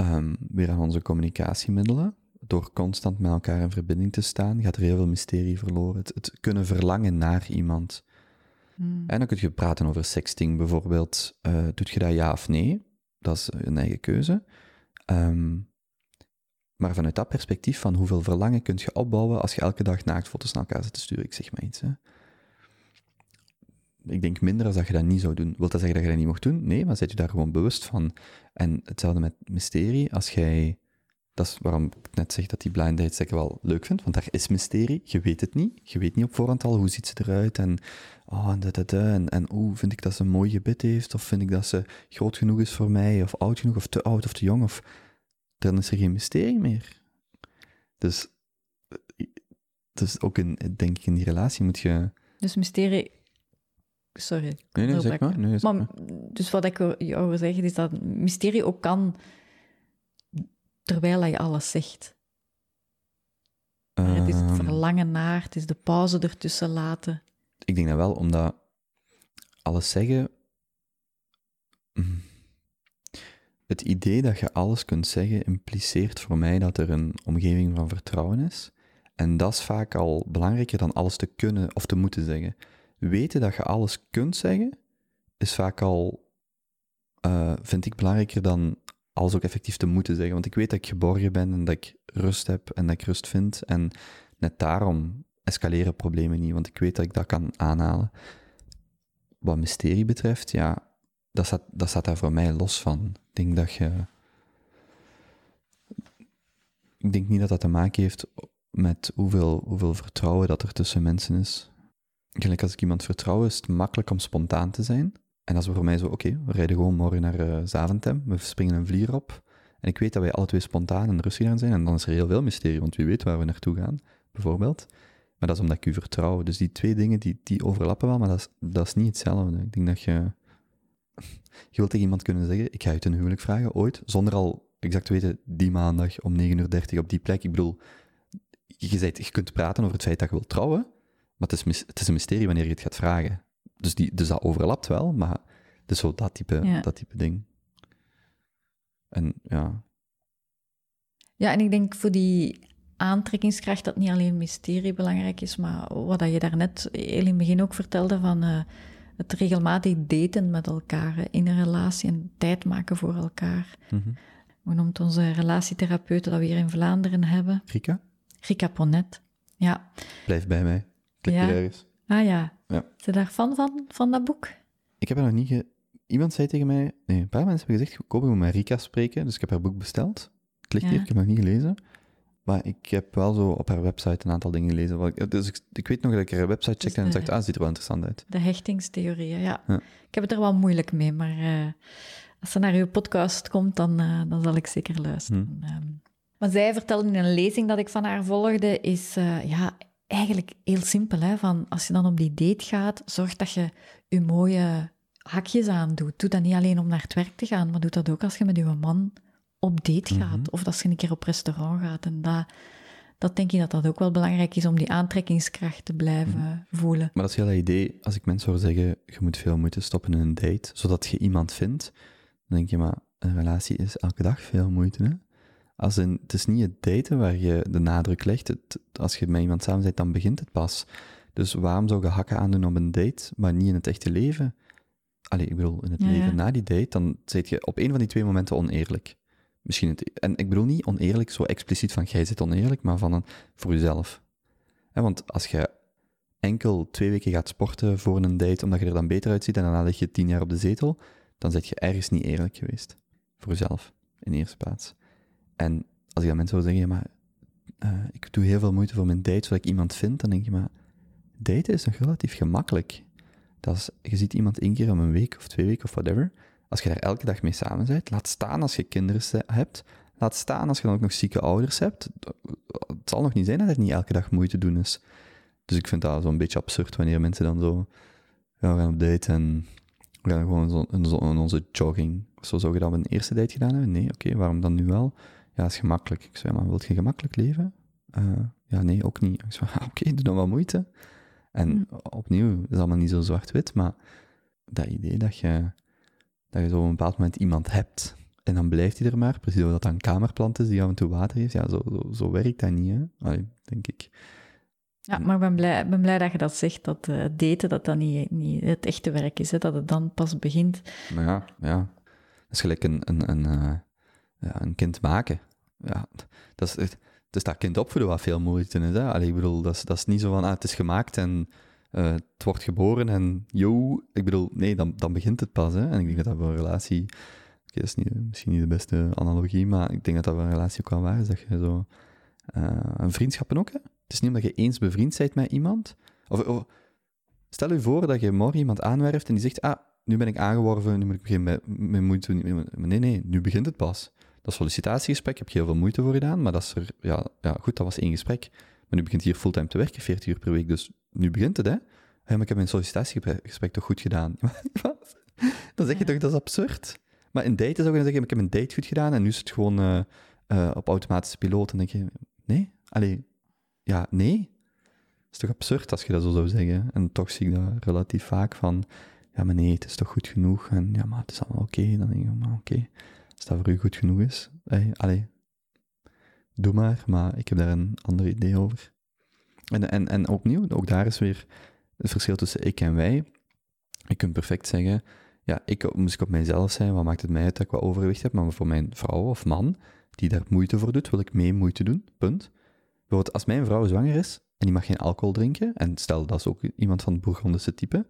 um, weer aan onze communicatiemiddelen. Door constant met elkaar in verbinding te staan, gaat er heel veel mysterie verloren. Het, het kunnen verlangen naar iemand. Hmm. En dan kun je praten over sexting bijvoorbeeld. Uh, doet je dat ja of nee? Dat is een eigen keuze. Um, maar vanuit dat perspectief van hoeveel verlangen kun je opbouwen als je elke dag naaktfoto's naar elkaar zit te sturen, ik zeg maar iets. Hè ik denk minder als dat je dat niet zou doen. Wilt dat zeggen dat je dat niet mocht doen? Nee, maar zet je daar gewoon bewust van. En hetzelfde met mysterie, als jij... Dat is waarom ik net zeg dat die blind date zeker wel leuk vindt, want daar is mysterie. Je weet het niet. Je weet niet op voorhand al hoe ziet ze eruit en oh, en, dat, en, en oh, vind ik dat ze een mooi gebit heeft, of vind ik dat ze groot genoeg is voor mij, of oud genoeg, of te oud, of te jong, of... Dan is er geen mysterie meer. Dus, dus ook in, denk ik, in die relatie moet je... Dus mysterie Sorry. Nee, nee, zeg maar. Nee, maar, Dus wat ik jou wil zeggen is dat mysterie ook kan terwijl je alles zegt. het is het ehm. verlangen naar, het is de pauze ertussen laten. Ik denk dat wel, omdat alles zeggen. Mm, het idee dat je alles kunt zeggen impliceert voor mij dat er een omgeving van vertrouwen is. En dat is vaak al belangrijker dan alles te kunnen of te moeten zeggen weten dat je alles kunt zeggen, is vaak al, uh, vind ik belangrijker dan alles ook effectief te moeten zeggen. Want ik weet dat ik geborgen ben en dat ik rust heb en dat ik rust vind. En net daarom escaleren problemen niet, want ik weet dat ik dat kan aanhalen. Wat mysterie betreft, ja, dat staat, dat staat daar voor mij los van. Ik denk dat je ik denk niet dat dat te maken heeft met hoeveel, hoeveel vertrouwen dat er tussen mensen is. Gelijk als ik iemand vertrouw, is het makkelijk om spontaan te zijn. En dat is voor mij zo, oké, we rijden gewoon morgen naar uh, Zaventem, we springen een vlier op. En ik weet dat wij alle twee spontaan en rustig gaan zijn. En dan is er heel veel mysterie, want wie weet waar we naartoe gaan, bijvoorbeeld. Maar dat is omdat ik u vertrouw. Dus die twee dingen, die, die overlappen wel, maar dat is, dat is niet hetzelfde. Ik denk dat je... [LAUGHS] Je wilt tegen iemand kunnen zeggen, ik ga je ten huwelijk vragen, ooit, zonder al exact te weten, die maandag om 9.30 uur op die plek. Ik bedoel, je, je kunt praten over het feit dat je wilt trouwen, maar het is, het is een mysterie wanneer je het gaat vragen. Dus, die, dus dat overlapt wel, maar het is zo dat type, dat type ding. En ja. Ja, en ik denk voor die aantrekkingskracht dat niet alleen mysterie belangrijk is, maar wat je daarnet heel in het begin ook vertelde van uh, het regelmatig daten met elkaar in een relatie en tijd maken voor elkaar. Mm -hmm. Hoe noemt onze relatietherapeuten dat we hier in Vlaanderen hebben? Rika? Rika Ponet, ja. Blijf bij mij. Klik ja. ergens. Ah ja. Ja. Is je daar fan van, van dat boek? Ik heb er nog niet ge... Iemand zei tegen mij... Nee, een paar mensen hebben gezegd, kom, we met Rika spreken. Dus ik heb haar boek besteld. Het ligt hier, ik heb het nog niet gelezen. Maar ik heb wel zo op haar website een aantal dingen gelezen. Dus ik, ik weet nog dat ik haar website checkte dus en dacht, ah, het ziet er wel interessant uit. De hechtingstheorieën, ja. ja. Ik heb het er wel moeilijk mee, maar uh, als ze naar uw podcast komt, dan, uh, dan zal ik zeker luisteren. Hm. Um, wat zij vertelde in een lezing dat ik van haar volgde, is uh, ja, eigenlijk heel simpel. Hè? Van als je dan op die date gaat, zorg dat je je mooie hakjes aandoet. Doe dat niet alleen om naar het werk te gaan, maar doe dat ook als je met je man op date gaat. Mhm. Of als je een keer op restaurant gaat. En dat, dat denk ik dat dat ook wel belangrijk is om die aantrekkingskracht te blijven mhm. voelen. Maar dat is heel dat idee, als ik mensen hoor zeggen, je moet veel moeite stoppen in een date, zodat je iemand vindt, dan denk je, maar een relatie is elke dag veel moeite, hè? Als een, het is niet het daten waar je de nadruk legt. Het, als je met iemand samen bent, dan begint het pas. Dus waarom zou je hakken aandoen op een date, maar niet in het echte leven? Allee, ik bedoel, in het leven na die date, dan zit je op een van die twee momenten oneerlijk. Misschien het, en ik bedoel niet oneerlijk, zo expliciet van jij zit oneerlijk, maar van een, voor jezelf. want als je enkel twee weken gaat sporten voor een date, omdat je er dan beter uitziet en daarna lig je tien jaar op de zetel, dan zit je ergens niet eerlijk geweest. Voor jezelf, in eerste plaats. En als ik aan mensen zou zeggen, maar uh, ik doe heel veel moeite voor mijn date, zodat ik iemand vind, dan denk je, maar daten is nog relatief gemakkelijk. Dat is, je ziet iemand één keer om een week of twee weken of whatever. Als je daar elke dag mee samen bent, laat staan als je kinderen hebt, laat staan als je dan ook nog zieke ouders hebt. Het zal nog niet zijn dat het niet elke dag moeite doen is. Dus ik vind dat zo'n beetje absurd wanneer mensen dan zo ja, we gaan op date en we gaan gewoon in, onze jogging. Zo zou je dat op een eerste date gedaan hebben? Nee, oké, waarom dan nu wel? Ja, is gemakkelijk. Ik zei, maar wilt je gemakkelijk leven? Uh, ja, nee, ook niet. Ik zei, [LAUGHS] oké, doe dan wel moeite. En hm. opnieuw, het is allemaal niet zo zwart-wit, maar dat idee dat je, dat je zo op een bepaald moment iemand hebt, en dan blijft hij er maar, precies omdat dat een kamerplant is die af en toe water heeft, ja, zo, zo, zo werkt dat niet, hè? Allee, denk ik. Ja, maar ik ben blij, ben blij dat je dat zegt, dat uh, daten dat dat niet, niet het echte werk is, hè, dat het dan pas begint. Maar ja, ja. Dat is gelijk een, een, een, uh, ja, een kind maken ja, dat is, dus dat kind opvoeden wat veel moeite is. Hè? Allee, ik bedoel, dat is, dat is niet zo van, ah, het is gemaakt en uh, het wordt geboren en yo, ik bedoel, nee, dan, dan begint het pas. Hè? En ik denk dat dat voor een relatie, dat is niet, misschien niet de beste analogie, maar ik denk dat dat voor een relatie ook wel waar is, dat je zo, uh, een vriendschappen ook, hè? Het is niet omdat je eens bevriend bent met iemand, of, stel je voor dat je morgen iemand aanwerft en die zegt, ah, nu ben ik aangeworven, nu moet ik beginnen met, met moeite. Nee, nee, nu begint het pas. Dat sollicitatiegesprek heb je heel veel moeite voor gedaan, maar dat is er, ja, ja goed, dat was één gesprek. Maar nu begint hier fulltime te werken, 40 uur per week, dus nu begint het, hè? Ja, maar ik heb mijn sollicitatiegesprek toch goed gedaan? [LAUGHS] dan zeg je toch, dat is absurd. Maar in daten zou je dan zeggen, ik heb een date goed gedaan en nu is het gewoon uh, uh, op automatische piloot. En dan denk je, nee, allee, ja, nee. Dat is toch absurd als je dat zo zou zeggen. En toch zie ik dat relatief vaak van, ja, maar nee, het is toch goed genoeg. En ja, maar het is allemaal oké. Dan denk je, maar oké. Als dat voor u goed genoeg is, allee, doe maar, maar ik heb daar een ander idee over. En, en, en opnieuw, ook daar is weer het verschil tussen ik en wij. Je kunt perfect zeggen, ja, ik moest ik op mijzelf zijn, wat maakt het mij uit dat ik wat overgewicht heb, maar voor mijn vrouw of man, die daar moeite voor doet, wil ik mee moeite doen, punt. Bijvoorbeeld, als mijn vrouw zwanger is, en die mag geen alcohol drinken, en stel dat is ook iemand van het Bourgondische type,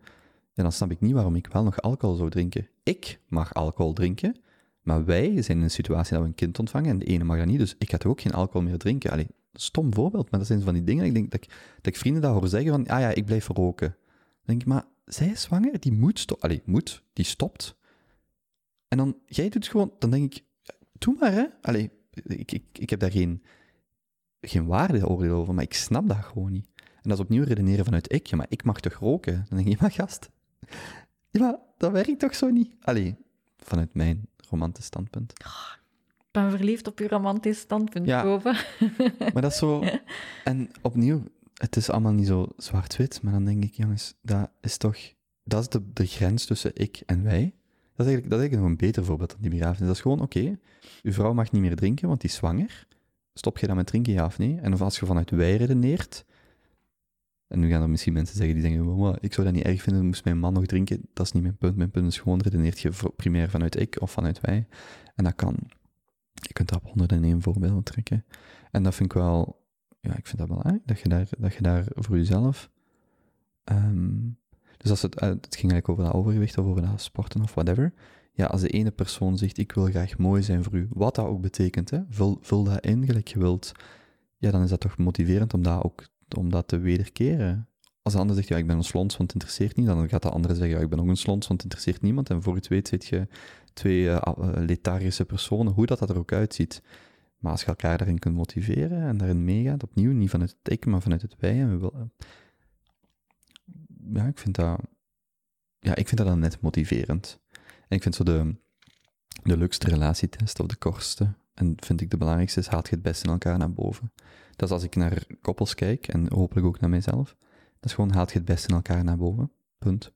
dan snap ik niet waarom ik wel nog alcohol zou drinken. Ik mag alcohol drinken, Maar wij zijn in een situatie dat we een kind ontvangen en de ene mag dat niet, dus ik ga toch ook geen alcohol meer drinken. Allee, stom voorbeeld, maar dat zijn van die dingen. Ik denk dat ik, dat ik vrienden dat hoor zeggen van, ah ja, ik blijf roken. Dan denk ik, maar zij is zwanger, die moet stoppen. Allee, moet, die stopt. En dan, jij doet gewoon, dan denk ik, doe maar hè. Allee, ik, ik, ik heb daar geen, geen waardeoordeel over, maar ik snap dat gewoon niet. En dat is opnieuw redeneren vanuit ik. Ja, maar ik mag toch roken? Dan denk je, maar gast, ja, dat werkt toch zo niet? Allee, vanuit mijn romantisch standpunt. Ik ben verliefd op je romantisch standpunt, Ja. Kobe. [LAUGHS] Maar dat is zo... [LAUGHS] En opnieuw, het is allemaal niet zo zwart-wit, maar dan denk ik, jongens, dat is toch... Dat is de, de grens tussen ik en wij. Dat is eigenlijk, dat is eigenlijk nog een beter voorbeeld dan die begrafenis. Dat is gewoon, oké, uw vrouw mag niet meer drinken, want die is zwanger. Stop je dan met drinken, ja of nee? En of als je vanuit wij redeneert... En nu gaan er misschien mensen zeggen die zeggen, "Wow, ik zou dat niet erg vinden, moest mijn man nog drinken. Dat is niet mijn punt. Mijn punt is gewoon, redeneert je primair vanuit ik of vanuit wij. En dat kan. Je kunt dat op honderden en één voorbeelden trekken. En dat vind ik wel, ja, ik vind dat belangrijk, dat je daar, dat je daar voor jezelf... ehm, dus als het, eh, het ging eigenlijk over dat overgewicht of over dat sporten of whatever. Ja, als de ene persoon zegt, ik wil graag mooi zijn voor u, wat dat ook betekent, hè, vul, vul dat in gelijk je wilt, ja, dan is dat toch motiverend om dat ook om dat te wederkeren. Als de ander zegt, ja, ik ben een slons, want het interesseert niet, dan gaat de andere zeggen, ja, ik ben ook een slons, want het interesseert niemand. En voor het weet zit je twee eh, lethargische personen, hoe dat, dat er ook uitziet. Maar als je elkaar daarin kunt motiveren en daarin meegaat, opnieuw, niet vanuit het ik, maar vanuit het wij. En we wil, eh, ja, ik vind dat, ja, ik vind dat dan net motiverend. En ik vind zo de, de leukste relatietest of de kortste, en vind ik de belangrijkste, is haalt je het beste in elkaar naar boven. Dat is als ik naar koppels kijk, en hopelijk ook naar mijzelf, dat is gewoon haalt je het beste in elkaar naar boven. Punt.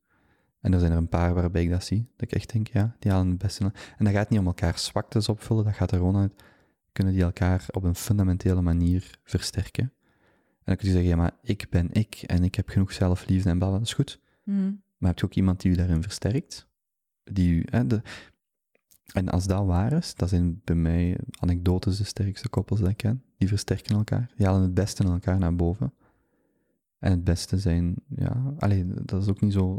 En er zijn er een paar waarbij ik dat zie, dat ik echt denk, ja, die halen het beste. in- En dat gaat niet om elkaar zwaktes opvullen, dat gaat er gewoon uit, kunnen die elkaar op een fundamentele manier versterken. En dan kun je zeggen, ja, maar ik ben ik, en ik heb genoeg zelfliefde en blablabla, dat is goed. Hmm. Maar heb je ook iemand die u daarin versterkt? Die u, hè, de, en als dat waar is, dat zijn bij mij anekdotes de sterkste koppels dat ik ken. Die versterken elkaar. Die halen het beste in elkaar naar boven. En het beste zijn, ja, alleen dat is ook niet zo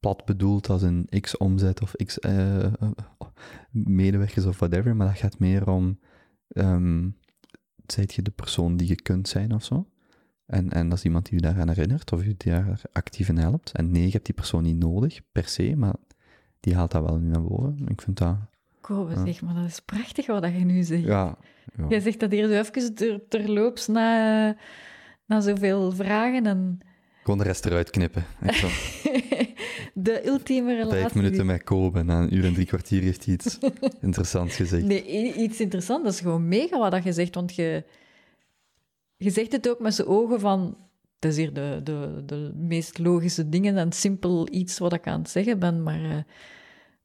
plat bedoeld als een x omzet of x eh, eh, medewerkers of whatever, maar dat gaat meer om, zijt je de persoon die je kunt zijn of zo? En, en dat is iemand die je daaraan herinnert of je daar actief in helpt. En nee, je hebt die persoon niet nodig, per se, maar die haalt dat wel nu naar boven. Ik vind dat, Kobe, Ja. zeg maar, dat is prachtig wat je nu zegt. ja... ja. Jij zegt dat hier zo even ter, terloops na, na zoveel vragen en Gewoon de rest eruit knippen. Echt zo. [LAUGHS] de ultieme relatie. Vijf minuten met Kobe, na een uur en drie kwartier heeft hij iets [LAUGHS] interessants gezegd. Nee, iets interessants. Dat is gewoon mega wat dat je zegt, want je, je zegt het ook met z'n ogen van... Het is hier de, de, de meest logische dingen en simpel iets wat ik aan het zeggen ben, maar eh,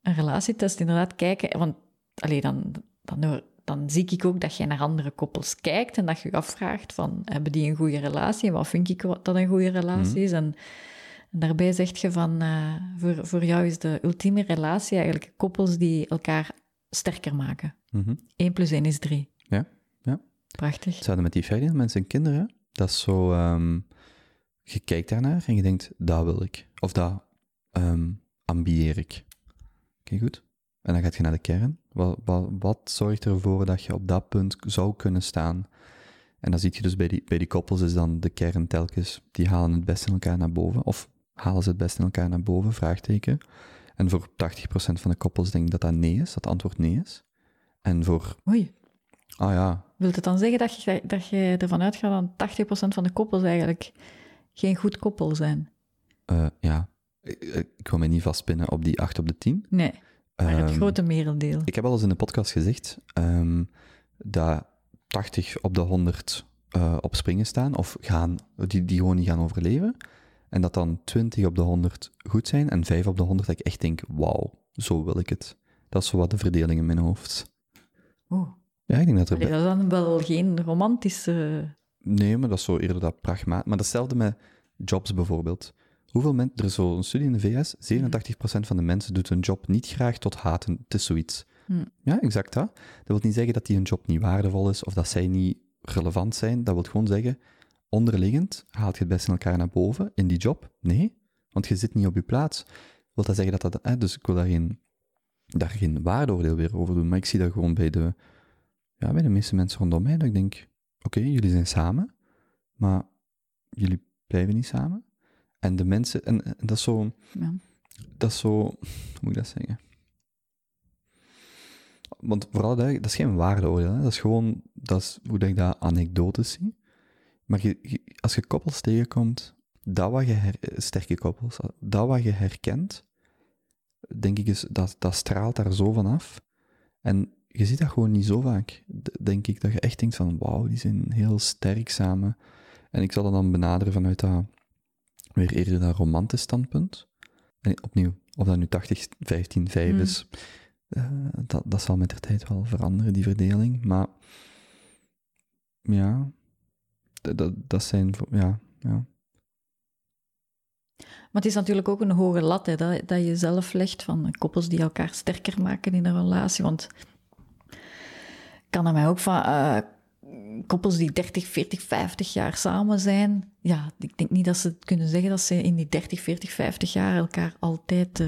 een relatietest inderdaad kijken... Want allee, dan, dan, dan zie ik ook dat je naar andere koppels kijkt en dat je je afvraagt van, hebben die een goede relatie? En wat vind ik dat een goede relatie is? En, en daarbij zeg je van, eh, voor, voor jou is de ultieme relatie eigenlijk koppels die elkaar sterker maken. Mhm. 1 plus 1 is 3. Ja, ja. Prachtig. Hetzelfde met die Ferdinand, mensen en kinderen. Dat is zo, ehm, je kijkt daarnaar en je denkt, dat wil ik. Of dat ehm, ambieer ik. Oké, goed. En dan gaat je naar de kern. Wat, wat, wat zorgt ervoor dat je op dat punt zou kunnen staan? En dan zie je dus bij die, bij die koppels is dan de kern telkens, die halen het beste in elkaar naar boven. Of halen ze het beste in elkaar naar boven? Vraagteken. En voor 80% van de koppels denk ik dat dat nee is, dat antwoord nee is. En voor, Oei. ah ja, Wilt het dan zeggen dat je, dat je ervan uitgaat dat 80% van de koppels eigenlijk geen goed koppel zijn? Eh, ja, ik, ik wil mij niet vastpinnen op die 8 op de 10. Nee, maar het Ehm, grote merendeel. Ik heb al eens in de podcast gezegd ehm, dat 80 op de 100 eh, op springen staan, of gaan, die, die gewoon niet gaan overleven. En dat dan 20 op de 100 goed zijn en 5 op de 100 dat ik echt denk, wauw, zo wil ik het. Dat is zo wat de verdeling in mijn hoofd. Oeh. Ja, ik denk dat er... Allee, dat is dan wel geen romantische... Nee, maar dat is zo eerder dat pragma. Maar datzelfde met jobs bijvoorbeeld. Hoeveel mensen... Er is zo'n studie in de VS, 87% van de mensen doet een job niet graag tot haten. Het is zoiets. Hm. Ja, exact dat. Dat wil niet zeggen dat die een job niet waardevol is of dat zij niet relevant zijn. Dat wil gewoon zeggen, onderliggend haalt je het best in elkaar naar boven in die job? Nee, want je zit niet op je plaats. Wil dat zeggen dat dat... Hè, dus ik wil daar geen daar geen waardeoordeel weer over doen. Maar ik zie dat gewoon bij de, ja, bij de meeste mensen rondom mij, dat ik denk, oké, jullie zijn samen, maar jullie blijven niet samen. En de mensen, en, en dat is zo, Ja. dat is zo, hoe moet ik dat zeggen? Want vooral, dat, dat is geen waardeoordeel, hè? dat is gewoon, dat is hoe dat ik dat anekdotes zie. Maar je, je- als je koppels tegenkomt, dat wat je, her- sterke koppels, dat wat je herkent, denk ik, is, dat, dat straalt daar zo van af. En je ziet dat gewoon niet zo vaak, denk ik, dat je echt denkt van, wauw, die zijn heel sterk samen. En ik zal dat dan benaderen vanuit dat, weer eerder dat romantisch standpunt. En opnieuw, of dat nu 80, 15, 5 Hmm. is, eh, dat, dat zal met de tijd wel veranderen, die verdeling. Maar ja, dat, dat, zijn, voor- ja, ja. Maar het is natuurlijk ook een hoge lat hè, dat, dat je zelf legt van koppels die elkaar sterker maken in een relatie. Want ik kan er mij ook van eh, koppels die 30, 40, 50 jaar samen zijn. Ja, ik denk niet dat ze kunnen zeggen dat ze in die 30, 40, 50 jaar elkaar altijd. eh,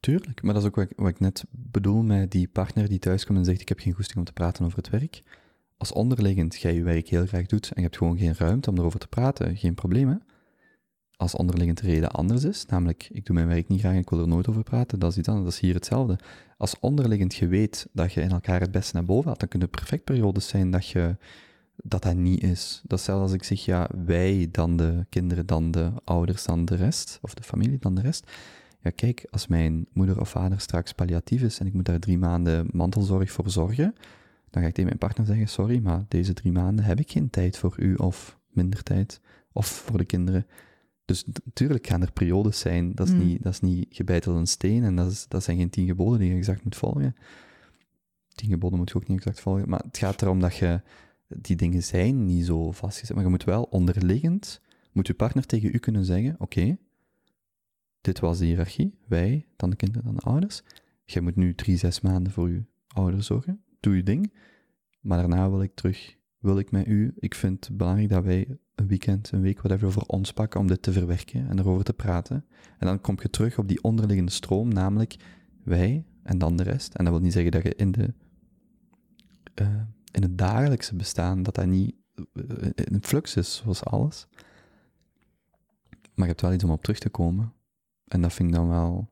Tuurlijk, maar dat is ook wat ik, net bedoel met die partner die thuiskomt en zegt ik heb geen goesting om te praten over het werk. Als onderliggend jij je werk heel graag doet en je hebt gewoon geen ruimte om erover te praten, geen probleem. Als onderliggend de reden anders is, namelijk ik doe mijn werk niet graag en ik wil er nooit over praten, dat is iets dat is hier hetzelfde. Als onderliggend je weet dat je in elkaar het beste naar boven haalt, dan kunnen er perfect periodes zijn dat je dat dat niet is. Dat zelfs als ik zeg, ja, wij, dan de kinderen, dan de ouders, dan de rest, of de familie, dan de rest. Ja, kijk, als mijn moeder of vader straks palliatief is en ik moet daar drie maanden mantelzorg voor zorgen, dan ga ik tegen mijn partner zeggen, sorry, maar deze drie maanden heb ik geen tijd voor u of minder tijd, of voor de kinderen. Dus natuurlijk gaan er periodes zijn, dat is, Mm. niet, dat is niet gebeiteld een steen en dat, is, dat zijn geen tien geboden die je exact moet volgen. Tien geboden moet je ook niet exact volgen, maar het gaat erom dat je, die dingen zijn niet zo vastgezet, maar je moet wel onderliggend, moet je partner tegen u kunnen zeggen, oké, dit was de hiërarchie, wij, dan de kinderen, dan de ouders. Jij moet nu drie, zes maanden voor je ouders zorgen, doe je ding, maar daarna wil ik terug, wil ik met u, ik vind het belangrijk dat wij een weekend, een week, whatever, voor ons pakken om dit te verwerken en erover te praten. En dan kom je terug op die onderliggende stroom, namelijk wij en dan de rest. En dat wil niet zeggen dat je in, de, eh, in het dagelijkse bestaan, dat dat niet eh, in flux is, zoals alles. Maar je hebt wel iets om op terug te komen. En dat vind ik dan wel...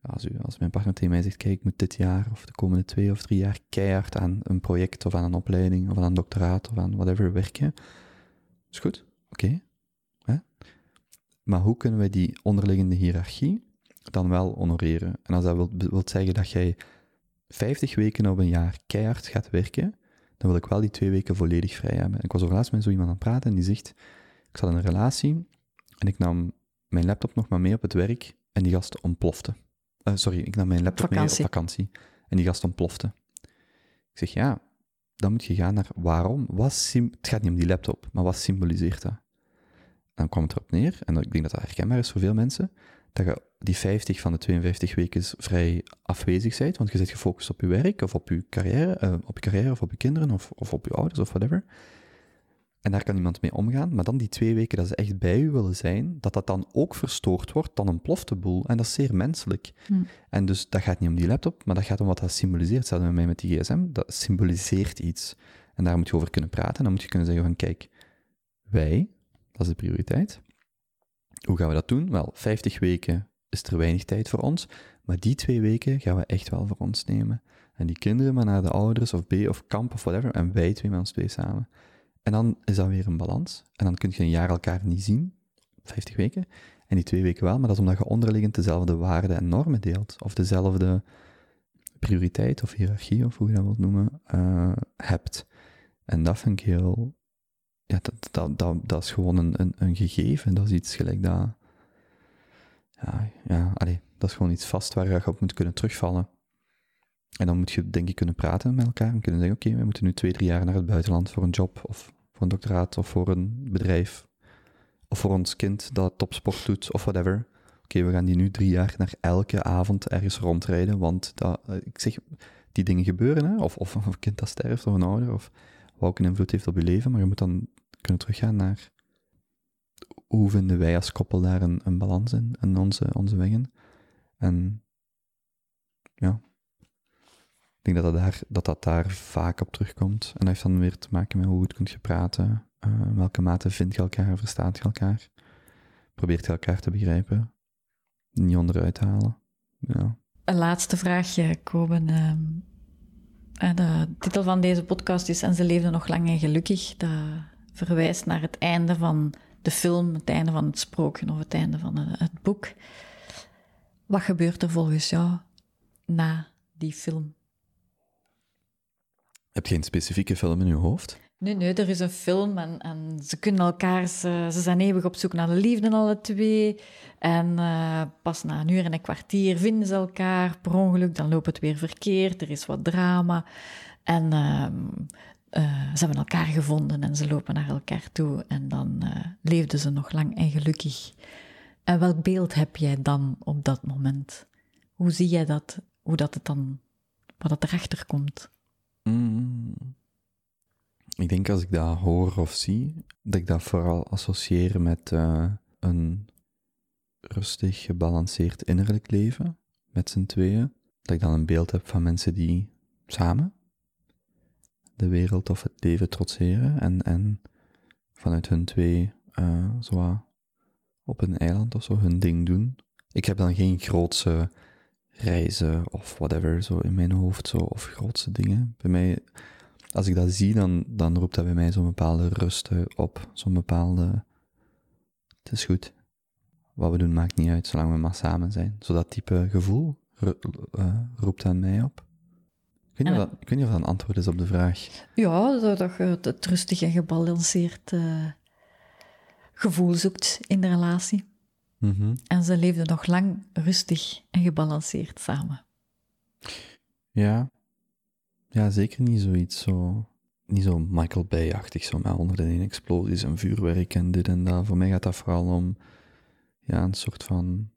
Als, u, als mijn partner tegen mij zegt, kijk, ik moet dit jaar of de komende twee of drie jaar keihard aan een project of aan een opleiding of aan een doctoraat of aan whatever werken, is goed, oké. Maar hoe kunnen wij die onderliggende hiërarchie dan wel honoreren? En als dat wil, wil zeggen dat jij 50 weken op een jaar keihard gaat werken, dan wil ik wel die twee weken volledig vrij hebben. Ik was over laatst met zo iemand aan het praten en die zegt, ik zat in een relatie en ik nam mijn laptop nog maar mee op het werk en die gast ontplofte. Eh, sorry, ik nam mijn laptop mee op vakantie en die gast ontplofte. Ik zeg, ja, dan moet je gaan naar waarom. Wat sym- het gaat niet om die laptop, maar wat symboliseert dat? Dan kwam het erop neer, en ik denk dat dat herkenbaar is voor veel mensen, dat je die 50 van de 52 weken vrij afwezig bent, want je zit gefocust op je werk, of op je carrière, eh, op je carrière, of op je kinderen, of, of op je ouders, of whatever. En daar kan iemand mee omgaan, maar dan die twee weken dat ze echt bij u willen zijn, dat dat dan ook verstoord wordt, dan ontploft de boel. En dat is zeer menselijk. Hm. En dus dat gaat niet om die laptop, maar dat gaat om wat dat symboliseert. Hetzelfde met mij met die gsm, dat symboliseert iets. En daar moet je over kunnen praten. En dan moet je kunnen zeggen van, kijk, wij, dat is de prioriteit. Hoe gaan we dat doen? Wel, 50 weken is er weinig tijd voor ons, maar die twee weken gaan we echt wel voor ons nemen. En die kinderen maar naar de ouders of B of kamp of whatever, en wij twee met ons twee samen. En dan is dat weer een balans. En dan kun je een jaar elkaar niet zien, 50 weken, en die twee weken wel, maar dat is omdat je onderliggend dezelfde waarden en normen deelt, of dezelfde prioriteit of hiërarchie, of hoe je dat wilt noemen, eh, hebt. En dat vind ik heel... Ja, dat, dat, dat, dat is gewoon een, een, een gegeven, dat is iets gelijk dat... Ja, ja allee, dat is gewoon iets vast waar je op moet kunnen terugvallen. En dan moet je, denk ik, kunnen praten met elkaar en kunnen zeggen, oké, we moeten nu twee, drie jaar naar het buitenland voor een job, of voor een doctoraat, of voor een bedrijf, of voor ons kind dat topsport doet, of whatever. Oké, we gaan die nu drie jaar naar elke avond ergens rondrijden, want dat, eh, ik zeg, die dingen gebeuren, hè? Of, of een kind dat sterft, of een ouder, of een invloed heeft op je leven, maar je moet dan kunnen teruggaan naar hoe vinden wij als koppel daar een, een balans in, in onze, onze wegen. En ja. Denk dat dat, daar, dat dat daar vaak op terugkomt. En dat heeft dan weer te maken met hoe goed kun je praten, uh, in welke mate vind je elkaar, verstaat je elkaar, probeert je elkaar te begrijpen, niet onderuit halen. Ja. Een laatste vraagje, Koben. Uh, de titel van deze podcast is En ze leefden nog lang en gelukkig. Dat verwijst naar het einde van de film, het einde van het sprookje of het einde van het boek. Wat gebeurt er volgens jou na die film? Heb je een specifieke film in je hoofd? Nee, nee, er is een film en, en ze kunnen elkaar, ze, ze, zijn eeuwig op zoek naar de liefde, alle twee. En uh, pas na een uur en een kwartier vinden ze elkaar per ongeluk, dan loopt het weer verkeerd, er is wat drama. En uh, uh, ze hebben elkaar gevonden en ze lopen naar elkaar toe en dan leefden ze nog lang en gelukkig. En welk beeld heb jij dan op dat moment? Hoe zie jij dat, hoe dat het dan, wat het erachter komt? Ik denk als ik dat hoor of zie, dat ik dat vooral associeer met uh, een rustig, gebalanceerd innerlijk leven met z'n tweeën. Dat ik dan een beeld heb van mensen die samen de wereld of het leven trotseren en, en vanuit hun twee uh, op een eiland of zo hun ding doen. Ik heb dan geen grootse reizen of whatever zo in mijn hoofd, zo, of grootste dingen. Bij mij, als ik dat zie, dan, dan roept dat bij mij zo'n bepaalde rust op. Zo'n bepaalde, het is goed. Wat we doen maakt niet uit, zolang we maar samen zijn. Zo dat type gevoel uh, roept aan mij op. Ik weet, niet of dat, ik weet niet of dat een antwoord is op de vraag. Ja, dat, dat je het rustig en gebalanceerd uh, gevoel zoekt in de relatie. Mm En ze leefden nog lang rustig en gebalanceerd samen. Ja, ja zeker niet zoiets zo. Niet zo Michael Bay-achtig, zo met honderden explosies en vuurwerk en dit en dat. Voor mij gaat dat vooral om ja, een soort van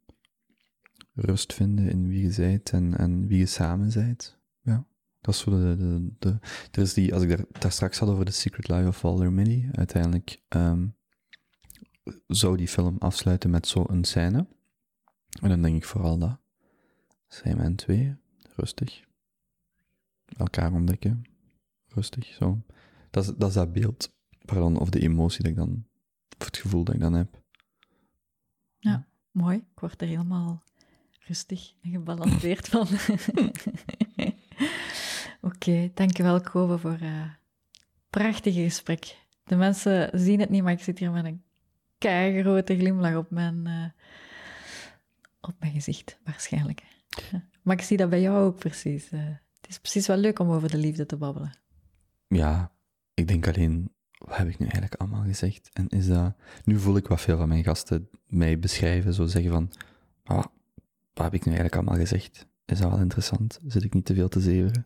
rust vinden in wie je zijt en, en wie je samen zijt. Ja, dat is zo de, de, de, is die, als ik daar, daar straks had over The Secret Life of Walter Mitty, uiteindelijk um, zou die film afsluiten met zo'n scène. En dan denk ik vooral dat. Zijn twee, rustig. Elkaar ontdekken, rustig, zo. Dat is dat, beeld, pardon, of de emotie dat ik dan, of het gevoel dat ik dan heb. Ja, mooi. Ik word er helemaal rustig en gebalanceerd van. [LAUGHS] Oké, okay, dankjewel Kobe voor uh, eh, prachtige gesprek. De mensen zien het niet, maar ik zit hier met een grote glimlach op mijn, uh, op mijn gezicht, waarschijnlijk. [LAUGHS] Maar ik zie dat bij jou ook precies. Uh, het is precies wel leuk om over de liefde te babbelen. Ja, ik denk alleen, wat heb ik nu eigenlijk allemaal gezegd? En is dat... Nu voel ik wat veel van mijn gasten mij beschrijven, zo zeggen van, ah, wat heb ik nu eigenlijk allemaal gezegd? Is dat wel interessant? Zit ik niet te veel te zeveren?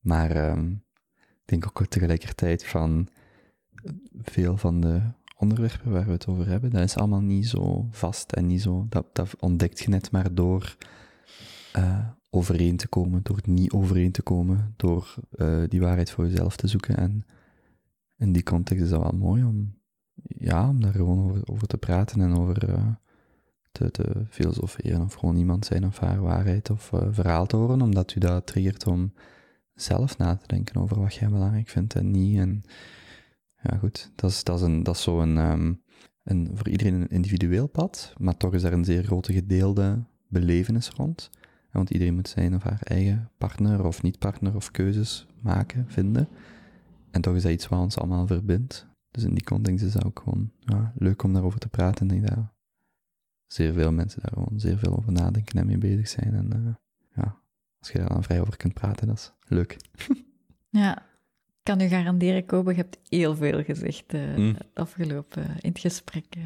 Maar um, ik denk ook tegelijkertijd van veel van de onderwerpen waar we het over hebben, dat is allemaal niet zo vast en niet zo, dat, dat ontdekt je net maar door uh, overeen te komen, door niet overeen te komen, door uh, die waarheid voor jezelf te zoeken. En in die context is dat wel mooi om, ja, om daar gewoon over, over te praten en over uh, te, filosoferen of gewoon iemand zijn of haar waarheid of verhaal te horen, omdat u dat triggert om zelf na te denken over wat jij belangrijk vindt en niet. En, ja, goed. Dat is, dat is, een, dat is zo een, um, een, voor iedereen een individueel pad, maar toch is er een zeer grote gedeelde belevenis rond. Want iedereen moet zijn of haar eigen partner of niet-partner of keuzes maken, vinden. En toch is dat iets wat ons allemaal verbindt. Dus in die context is dat ook gewoon ja, leuk om daarover te praten. En ik denk dat zeer veel mensen daar gewoon zeer veel over nadenken en mee bezig zijn. En uh, ja, als je daar dan vrij over kunt praten, dat is leuk. [LAUGHS] Ja, kan u garanderen, Kobe, je hebt heel veel gezegd uh, het afgelopen in het gesprek.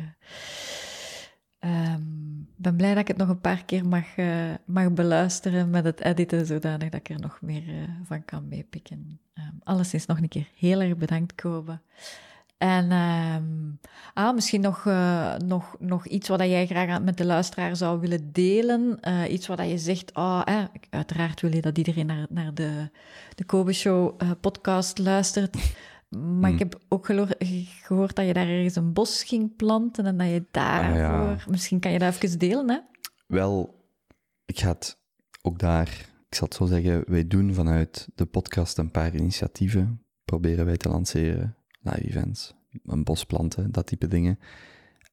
Ik um, ben blij dat ik het nog een paar keer mag, uh, mag beluisteren met het editen, zodanig dat ik er nog meer van kan meepikken. Um, alles is nog een keer heel erg bedankt, Kobe. En um, ah, misschien nog, uh, nog, nog iets wat jij graag met de luisteraar zou willen delen. Iets wat je zegt, oh, eh, uiteraard wil je dat iedereen naar, naar de, de Kobe Show podcast luistert. Maar ik hmm. heb ook gehoord dat je daar ergens een bos ging planten en dat je daarvoor... Ah, ja. Misschien kan je dat even delen, hè? Wel, ik ga het ook daar ik zal het zo zeggen, wij doen vanuit de podcast een paar initiatieven. Proberen wij te lanceren, live events, een bos planten, dat type dingen.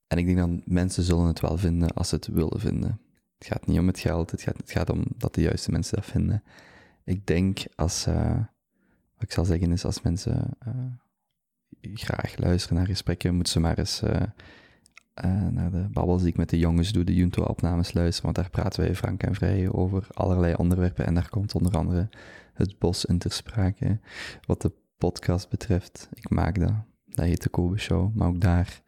En ik denk dat mensen zullen het wel vinden als ze het willen vinden. Het gaat niet om het geld, het gaat, het gaat om dat de juiste mensen dat vinden. Ik denk als, uh, wat ik zal zeggen is, als mensen uh, graag luisteren naar gesprekken, moeten ze maar eens uh, naar de babbels die ik met de jongens doe, de Junto-opnames luisteren, want daar praten wij frank en vrij over allerlei onderwerpen en daar komt onder andere het bos in ter sprake. Wat de podcast betreft, ik maak dat. Dat heet de Kobe Show, maar ook daar,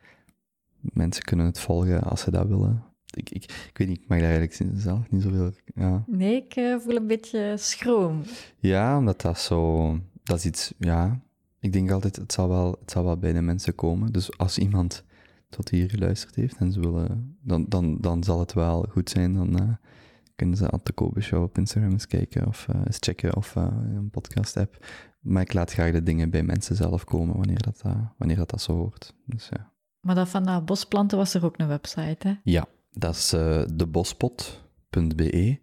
mensen kunnen het volgen als ze dat willen. Ik, ik, ik weet niet, ik mag daar eigenlijk zelf niet zoveel... Ja. Nee, ik uh, voel een beetje schroom. Ja, omdat dat zo... Dat is iets, ja... Ik denk altijd, het zal wel, het zal wel bij de mensen komen. Dus als iemand tot hier geluisterd heeft en ze willen... Dan, dan, dan zal het wel goed zijn, dan... Uh, kunnen ze de Kobe Show op Instagram eens kijken of uh, eens checken of uh, een podcast app. Maar ik laat graag de dingen bij mensen zelf komen wanneer dat, wanneer dat, dat zo hoort. Dus, ja. Maar dat van dat bosplanten was er ook een website, hè? Ja, dat is debospot.be.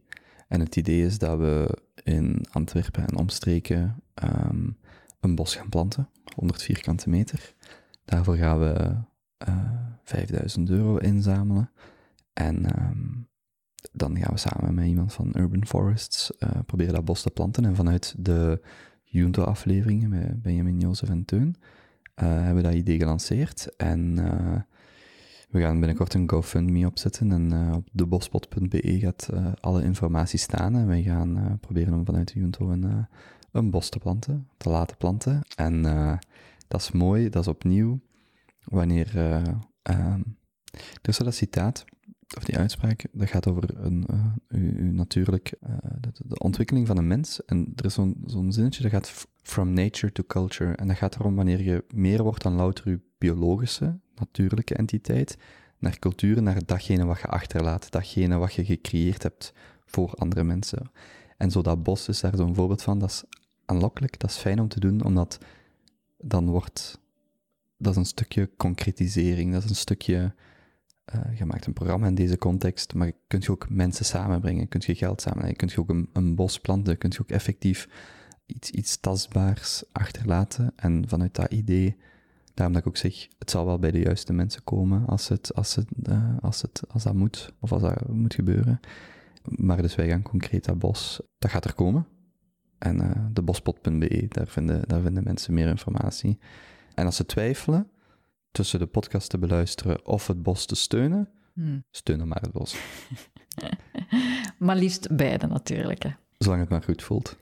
En het idee is dat we in Antwerpen en omstreken um, een bos gaan planten, 100 vierkante meter. Daarvoor gaan we 5000 euro inzamelen. En um, dan gaan we samen met iemand van Urban Forests uh, proberen dat bos te planten. En vanuit de Junto-afleveringen met Benjamin, Jozef en Teun uh, hebben we dat idee gelanceerd. En we gaan binnenkort een GoFundMe opzetten. En op debospot.be gaat alle informatie staan. En wij gaan proberen om vanuit de Junto een, een bos te planten, te laten planten. En dat is mooi, dat is opnieuw. Wanneer... er is dat citaat of die uitspraak, dat gaat over een, uh, u, natuurlijk, uh, de, de, ontwikkeling van een mens. En er is zo'n zo'n zinnetje dat gaat from nature to culture. En dat gaat erom wanneer je meer wordt dan louter je biologische, natuurlijke entiteit, naar cultuur, naar datgene wat je achterlaat, datgene wat je gecreëerd hebt voor andere mensen. En zo dat bos is daar zo'n voorbeeld van. Dat is aanlokkelijk, dat is fijn om te doen, omdat dan wordt, dat is een stukje concretisering, dat is een stukje uh, je maakt een programma in deze context, maar kun je ook mensen samenbrengen, kun je geld samenbrengen, kun je ook een, een bos planten, kun je ook effectief iets, iets tastbaars achterlaten. En vanuit dat idee, daarom dat ik ook zeg, het zal wel bij de juiste mensen komen als, het, als, het, uh, als, het, als dat moet, of als dat moet gebeuren. Maar dus wij gaan concreet dat bos, dat gaat er komen. En uh, de bospot.be, daar vinden, daar vinden mensen meer informatie. En als ze twijfelen, tussen de podcast te beluisteren of het bos te steunen, hmm. steunen maar het bos. [LAUGHS] maar liefst beide natuurlijk. Hè. Zolang het maar goed voelt.